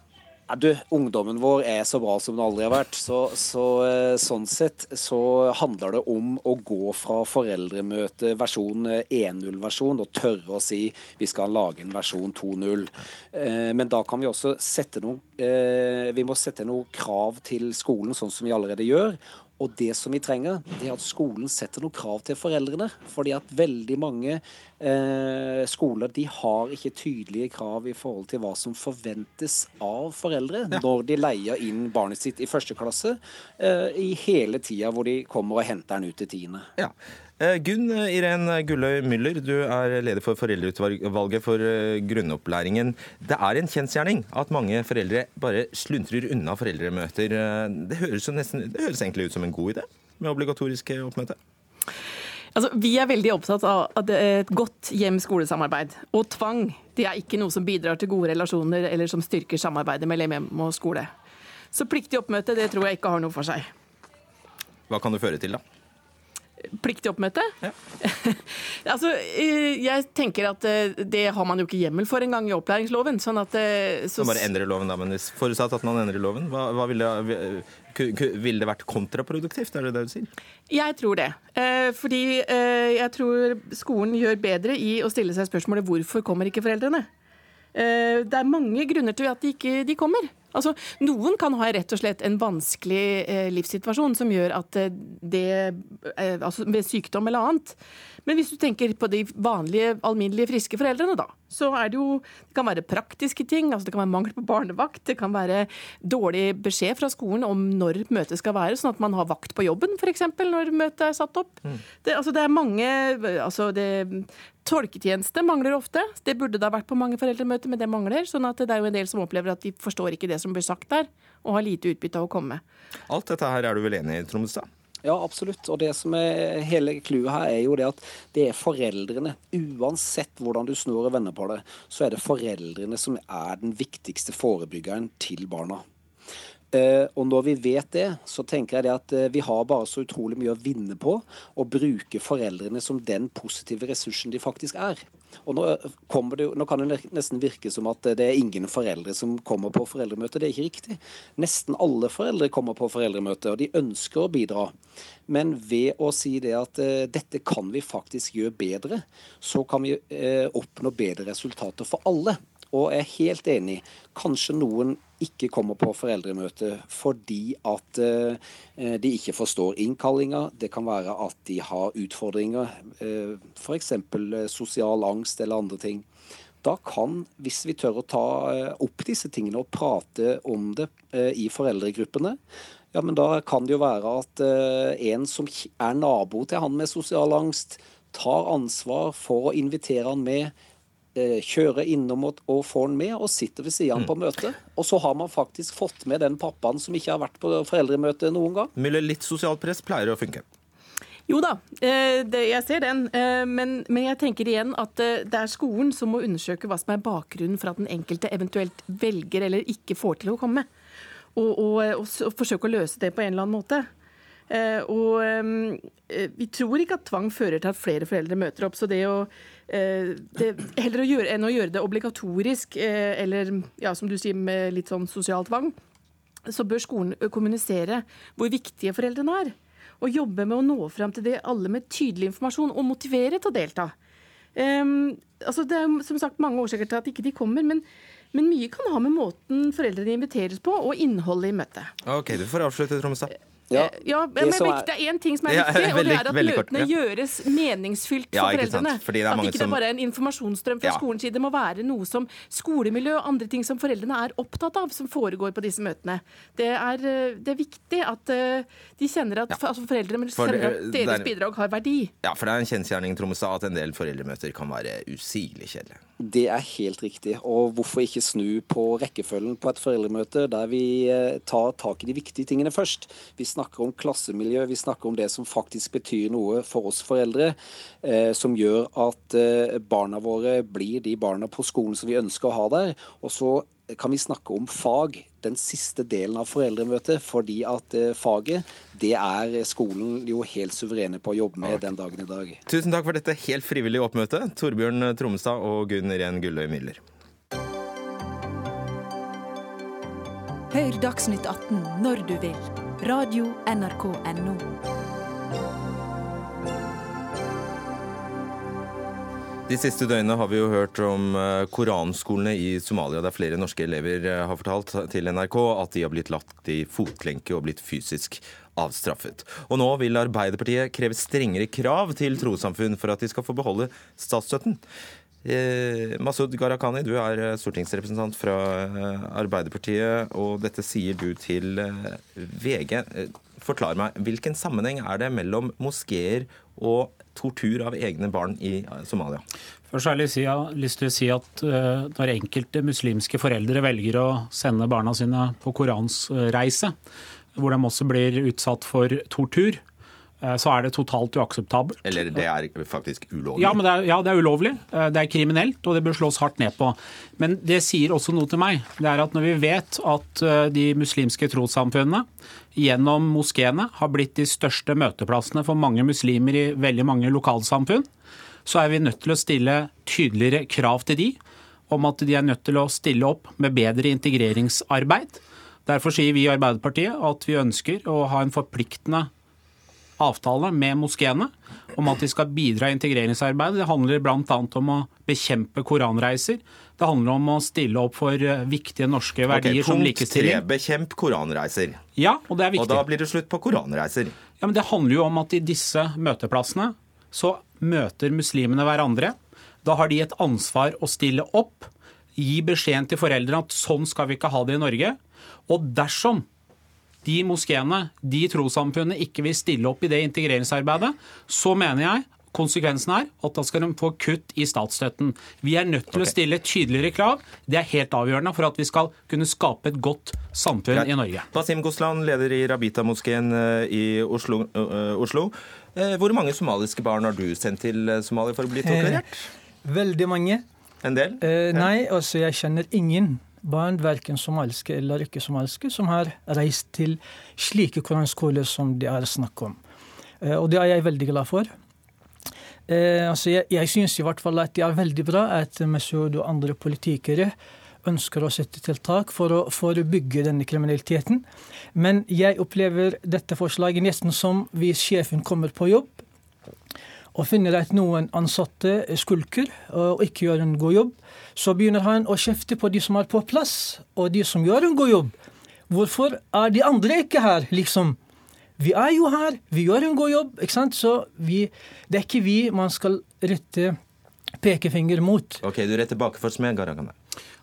Du, ungdommen vår er så bra som den aldri har vært. Så, så, eh, sånn sett så handler det om å gå fra foreldremøte versjon 1.0-versjon og tørre å si vi skal lage en versjon 2.0. Eh, men da kan vi også sette noen eh, Vi må sette noen krav til skolen, sånn som vi allerede gjør. Og det som vi trenger, det er at skolen setter noen krav til foreldrene. Fordi at veldig mange eh, skoler de har ikke tydelige krav i forhold til hva som forventes av foreldre ja. når de leier inn barnet sitt i første klasse, eh, i hele tida hvor de kommer og henter den ut til tiende. Ja. Eh, Gunn Irén Gulløy Müller, du er leder for foreldreutvalget for eh, grunnopplæringen. Det er en kjensgjerning at mange foreldre bare sluntrer unna foreldremøter. Eh, det høres, nesten, det høres egentlig ut som en god idé med obligatorisk oppmøte? Altså, vi er veldig opptatt av et godt hjem-skolesamarbeid. Og tvang det er ikke noe som bidrar til gode relasjoner eller som styrker samarbeidet mellom hjem og skole. Så pliktig oppmøte det tror jeg ikke har noe for seg. Hva kan det føre til, da? Pliktig oppmøte? Ja. [laughs] altså, eh, jeg tenker at eh, det har man jo ikke hjemmel for engang i opplæringsloven. sånn at... Eh, så... Man bare endre loven, da, men Forutsatt at man endrer loven, hva, hva ville, ville det vært kontraproduktivt? Er det det du sier? Jeg tror det. Fordi jeg tror skolen gjør bedre i å stille seg spørsmålet hvorfor kommer ikke foreldrene? Det er mange grunner til at de ikke de kommer. Altså, Noen kan ha rett og slett en vanskelig eh, livssituasjon som gjør at eh, det eh, altså Ved sykdom eller annet. Men hvis du tenker på de vanlige, alminnelige, friske foreldrene, da, så er det jo Det kan være praktiske ting. altså Det kan være mangel på barnevakt. Det kan være dårlig beskjed fra skolen om når møtet skal være, sånn at man har vakt på jobben f.eks. når møtet er satt opp. Mm. Det, altså, det er mange altså det, Tolketjeneste mangler ofte. Det burde ha vært på mange foreldremøter, men det mangler. sånn at det er jo en del som opplever at de forstår ikke det som blir sagt der, og har lite utbytte av å komme. Alt dette her er du vel enig i, Tromsdal? Ja, absolutt. Og det som er hele clouet her, er jo det at det er foreldrene. Uansett hvordan du snur og vender på det, så er det foreldrene som er den viktigste forebyggeren til barna. Eh, og når vi vet det, så tenker jeg det at eh, vi har bare så utrolig mye å vinne på å bruke foreldrene som den positive ressursen de faktisk er. Og nå, det, nå, kan det nesten virke som at det er ingen foreldre som kommer på foreldremøte. Det er ikke riktig. Nesten alle foreldre kommer på foreldremøte, og de ønsker å bidra. Men ved å si det at eh, dette kan vi faktisk gjøre bedre, så kan vi eh, oppnå bedre resultater for alle. Og jeg er helt enig. Kanskje noen ikke kommer på foreldremøte fordi at uh, de ikke forstår innkallinga. Det kan være at de har utfordringer, uh, f.eks. Uh, sosial angst eller andre ting. Da kan, hvis vi tør å ta opp disse tingene og prate om det i foreldregruppene, ja, men da kan det jo være at en som er nabo til han med sosial angst, tar ansvar for å invitere han med Eh, kjøre innom og, får den med, og sitter ved siden mm. på møtet. Og så har man faktisk fått med den pappaen som ikke har vært på foreldremøte noen gang. Mille, litt sosialt press pleier å funke. Jo da, eh, jeg ser den. Eh, men, jeg tenker igjen at det er skolen som må undersøke hva som er bakgrunnen for at den enkelte eventuelt velger eller ikke får til å komme. Og, og, og forsøke å løse det på en eller annen måte. Og vi tror ikke at tvang fører til at flere foreldre møter opp. Så det å det, heller å gjøre, enn å gjøre det obligatorisk, eh, eller ja, som du sier, med litt sånn sosial tvang, så bør skolen kommunisere hvor viktige foreldrene er. Og jobbe med å nå frem til det alle med tydelig informasjon, og motivere til å delta. Um, altså det er som sagt mange årsaker til at ikke de kommer, men, men mye kan ha med måten foreldrene inviteres på, og innholdet i møtet. Ok, Du får avslutte, Tromsø. Ja, ja men det er, er én ting som er viktig, [laughs] og det er at møtene gjøres meningsfylt for foreldrene. at ikke det er bare en informasjonsstrøm fra skolens side. Det må være noe som skolemiljø og andre ting som foreldrene er opptatt av, som foregår på disse møtene. Det er, eh, det er viktig at eh, de kjenner at, altså foreldrene kjenner at deres bidrag har verdi. Ja, for det er en kjensgjerning Trommestad, at en del foreldremøter kan være usigelig kjedelige. Det er helt riktig. Og hvorfor ikke snu på rekkefølgen på et foreldremøte, der vi eh, tar tak i de viktige tingene først. Vi snakker om klassemiljø, vi snakker om det som faktisk betyr noe for oss foreldre. Eh, som gjør at eh, barna våre blir de barna på skolen som vi ønsker å ha der. Og så kan vi snakke om fag, den siste delen av foreldremøtet. Fordi at eh, faget, det er skolen jo helt suverene på å jobbe med den dagen i dag. Tusen takk for dette helt frivillige oppmøtet, Torbjørn Tromstad og Gunn Irén Gulløy Miller. Hør Dagsnytt 18 når du vil. Radio NRK Radio.nrk.no. De siste døgnene har vi jo hørt om eh, koranskolene i Somalia, der flere norske elever eh, har fortalt til NRK at de har blitt lagt i fotlenke og blitt fysisk avstraffet. Og nå vil Arbeiderpartiet kreve strengere krav til trossamfunn for at de skal få beholde statsstøtten. Eh, Masud Gharahkhani, du er eh, stortingsrepresentant fra Arbeiderpartiet, og dette sier du til VG. Forklar meg, hvilken sammenheng er det mellom moskeer og tortur av egne barn i eh, Somalia? Først har jeg lyst til å si at eh, Når enkelte muslimske foreldre velger å sende barna sine på koransreise, hvor de også blir utsatt for tortur, eh, så er det totalt uakseptabelt. Eller det er faktisk ulovlig? Ja, det er, ja, det er ulovlig. Det er kriminelt, og det bør slås hardt ned på. Men det sier også noe til meg. Det er at når vi vet at de muslimske trossamfunnene gjennom moskeene har blitt de største møteplassene for mange muslimer i veldig mange lokalsamfunn, så er vi nødt til å stille tydeligere krav til de om at de er nødt til å stille opp med bedre integreringsarbeid. Derfor sier vi i Arbeiderpartiet at vi ønsker å ha en forpliktende avtale med moskeene om at de skal bidra i integreringsarbeidet. Det handler bl.a. om å bekjempe koranreiser. Det handler om å stille opp for eh, viktige norske verdier okay, som likestilling. Punkt tre, bekjemp koranreiser. Ja, Og det er viktig. Og da blir det slutt på koranreiser. Ja, men Det handler jo om at i disse møteplassene så møter muslimene hverandre. Da har de et ansvar å stille opp, gi beskjeden til foreldrene at sånn skal vi ikke ha det i Norge. Og dersom de moskeene, de trossamfunnene, ikke vil stille opp i det integreringsarbeidet, så mener jeg Konsekvensen er at da skal de få kutt i statsstøtten. Vi er nødt til okay. å stille tydeligere krav. Det er helt avgjørende for at vi skal kunne skape et godt samfunn Greit. i Norge. Basim Goslan, leder i Rabita-moskeen eh, i Oslo. Uh, Oslo. Uh, hvor mange somaliske barn har du sendt til Somalia for å bli torturert? Veldig mange. En del? Uh, nei, altså jeg kjenner ingen barn, verken somaliske eller ikke-somaliske, som har reist til slike koranskoler som det er snakk om. Og det er jeg veldig glad for. Eh, altså jeg jeg syns i hvert fall at det er veldig bra at Masud og andre politikere ønsker å sette tiltak for å forebygge denne kriminaliteten. Men jeg opplever dette forslaget nesten som hvis sjefen kommer på jobb og finner at noen ansatte skulker og ikke gjør en god jobb, så begynner han å kjefte på de som er på plass, og de som gjør en god jobb. Hvorfor er de andre ikke her, liksom? Vi er jo her, vi gjør en god jobb. ikke sant? Så vi, det er ikke vi man skal rette pekefinger mot. Ok, Du retter bakeforsmed, Gharahkhani.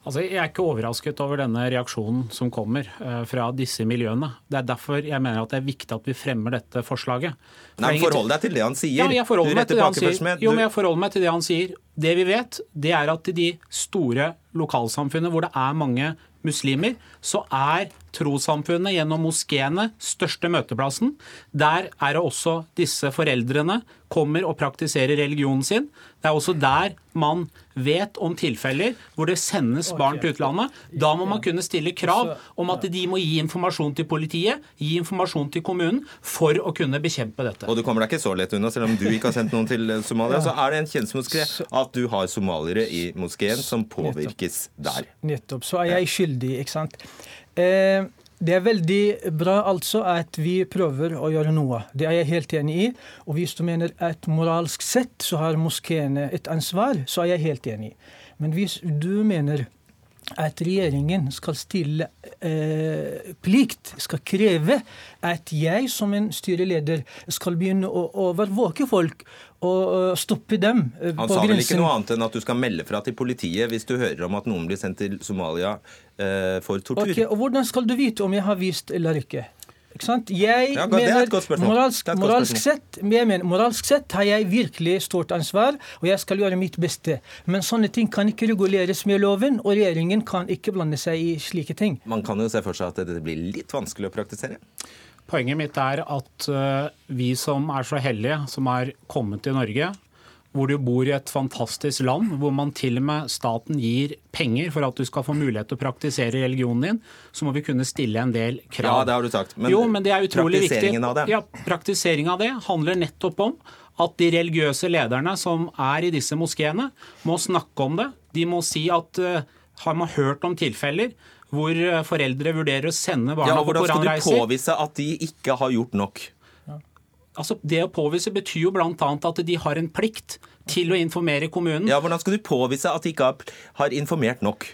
Altså, jeg er ikke overrasket over denne reaksjonen som kommer uh, fra disse miljøene. Det er derfor jeg mener at det er viktig at vi fremmer dette forslaget. For Nei, Forhold deg til det han sier. Ja, jeg forholder meg til det han sier. Jo, men jeg forholder meg til det han sier. Det vi vet, det er at i de store lokalsamfunnene hvor det er mange muslimer, så er trossamfunnet gjennom moskeene største møteplassen. Der er det også disse foreldrene kommer og praktiserer religionen sin. Det er også der man vet om tilfeller hvor det sendes barn til utlandet. Da må man kunne stille krav om at de må gi informasjon til politiet, gi informasjon til kommunen, for å kunne bekjempe dette. Og du kommer deg ikke så lett unna, selv om du ikke har sendt noen til [laughs] Somalia. Så er det en kjensmoské at du har somaliere i moskeen som påvirkes der. Nettopp. Så er jeg skyldig, ikke sant. Eh, det er veldig bra altså at vi prøver å gjøre noe. Det er jeg helt enig i. Og hvis du mener at moralsk sett så har moskeene et ansvar, så er jeg helt enig. Men hvis du mener at regjeringen skal stille eh, plikt, skal kreve at jeg som en styreleder skal begynne å overvåke folk og stoppe dem grensen. Han sa vel ikke noe annet enn at du skal melde fra til politiet hvis du hører om at noen blir sendt til Somalia eh, for tortur. Ok, og Hvordan skal du vite om jeg har vist eller ikke? Ikke sant? Jeg Ja, er mener, moralsk, moralsk, sett, jeg mener, moralsk sett har jeg virkelig stort ansvar, og jeg skal gjøre mitt beste. Men sånne ting kan ikke reguleres med loven, og regjeringen kan ikke blande seg i slike ting. Man kan jo se for seg at det blir litt vanskelig å praktisere. Poenget mitt er at eh, vi som er så heldige, som er kommet til Norge, hvor du bor i et fantastisk land, hvor man til og med staten gir penger for at du skal få mulighet til å praktisere religionen din, så må vi kunne stille en del krav. Ja, det har du sagt. Men jo, men det er utrolig viktig. praktiseringen av det? Ja, Praktiseringen av det handler nettopp om at de religiøse lederne som er i disse moskeene, må snakke om det. De må si at uh, har man hørt om tilfeller hvor eh, foreldre vurderer å sende barna Ja, på Hvordan skal du påvise at de ikke har gjort nok? Altså, det å påvise betyr jo bl.a. at de har en plikt til å informere kommunen. Ja, Hvordan skal du påvise at de ikke har, har informert nok?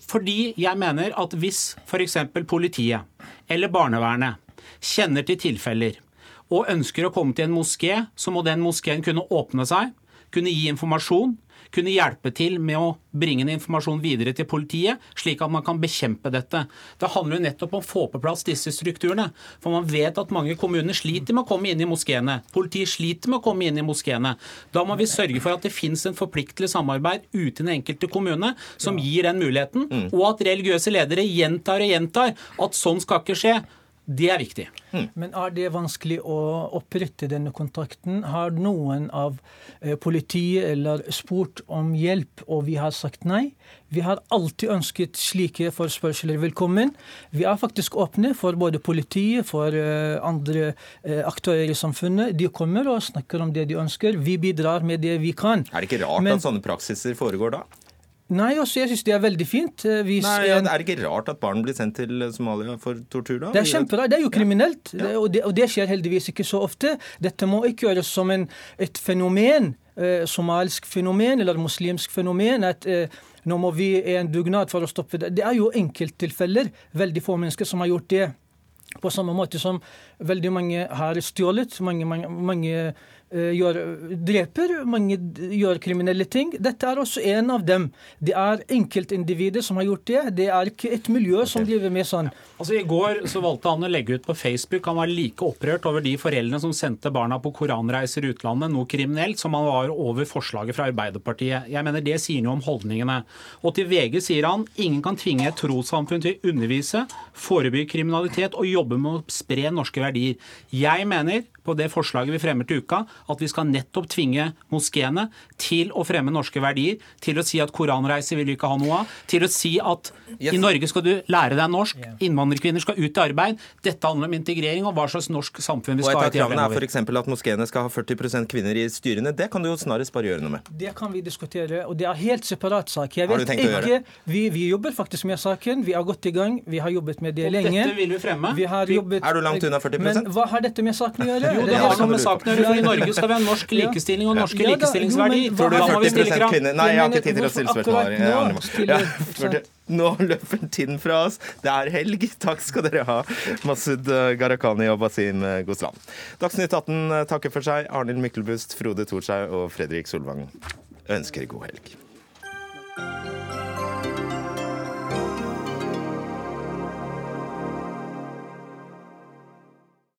Fordi jeg mener at hvis f.eks. politiet eller barnevernet kjenner til tilfeller og ønsker å komme til en moské, så må den moskeen kunne åpne seg, kunne gi informasjon, kunne hjelpe til med å bringe informasjon videre til politiet, slik at man kan bekjempe dette. Det handler jo nettopp om å få på plass disse strukturene. For man vet at mange kommuner sliter med å komme inn i moskeene. Politiet sliter med å komme inn i moskeene. Da må vi sørge for at det finnes en forpliktelig samarbeid ute i den enkelte kommune som gir den muligheten, og at religiøse ledere gjentar og gjentar at sånn skal ikke skje. Det er viktig. Men er det vanskelig å opprette denne kontakten? Har noen av eh, politiet eller spurt om hjelp, og vi har sagt nei? Vi har alltid ønsket slike forespørsler velkommen. Vi er faktisk åpne for både politiet, for eh, andre eh, aktører i samfunnet. De kommer og snakker om det de ønsker. Vi bidrar med det vi kan. Er det ikke rart Men- at sånne praksiser foregår da? Nei, også, jeg syns det er veldig fint. eh, Hvis Nei, ja, Er det ikke rart at barn blir sendt til Somalia for tortur da? Det er kjemperart. Det er jo kriminelt, det, og, det, og det skjer heldigvis ikke så ofte. Dette må ikke gjøres som en, et fenomen, eh, somalisk fenomen eller muslimsk fenomen. at eh, nå må vi en dugnad for å stoppe det. Det er jo enkelttilfeller. Veldig få mennesker som har gjort det. På samme måte som veldig mange har stjålet. Mange, mange, mange gjør, dreper, mange gjør kriminelle ting. Dette er også en av dem. Det er enkeltindivider som har gjort det. Det er ikke et miljø som driver med sånn. Altså I går så valgte han å legge ut på Facebook Han var like opprørt over de foreldrene som sendte barna på koranreiser i utlandet, noe kriminelt, som han var over forslaget fra Arbeiderpartiet. Jeg mener Det sier noe om holdningene. Og til VG sier han ingen kan tvinge et trossamfunn til å undervise, forebygge kriminalitet og jobbe med å spre norske verdier. Jeg mener på det forslaget vi fremmer til uka, at vi skal nettopp tvinge moskeene til å fremme norske verdier, til å si at koranreiser vil vi ikke ha noe av, til å si at i Norge skal du lære deg norsk, innvandrerkvinner skal ut i arbeid. Dette handler om integrering og hva slags norsk samfunn vi skal et ha av i tida kravene er fremover. f.eks. at moskeene skal ha 40% kvinner i styrene. Det kan du jo snarest bare gjøre noe med. Det kan vi diskutere, og det er helt separat sak. Jeg Har du vet ikke, vi, vi jobber faktisk med saken. Vi har gått i gang. Vi har jobbet med det Og lenge. dette vil vi fremme. Vi har jobbet, Er du langt unna 40%? Men hva har dette med saken å gjøre? Jo, det har noe med saken å gjøre, for i Norge skal vi ha norsk likestilling og norske Ja likestillingsverdi. likestillingsverdier. Tror du det stille 40 krav. kvinner Nei, jeg har ikke tid til å stille spørsmål. nå Ja, løper tiden fra oss. Det er helg. Takk skal dere ha, Masud Gharahkhani og Basim Goslan. Dagsnytt 18 takker for seg. Arnhild Myklebust, Frode Thorshaug og Fredrik Solvang ønsker god helg.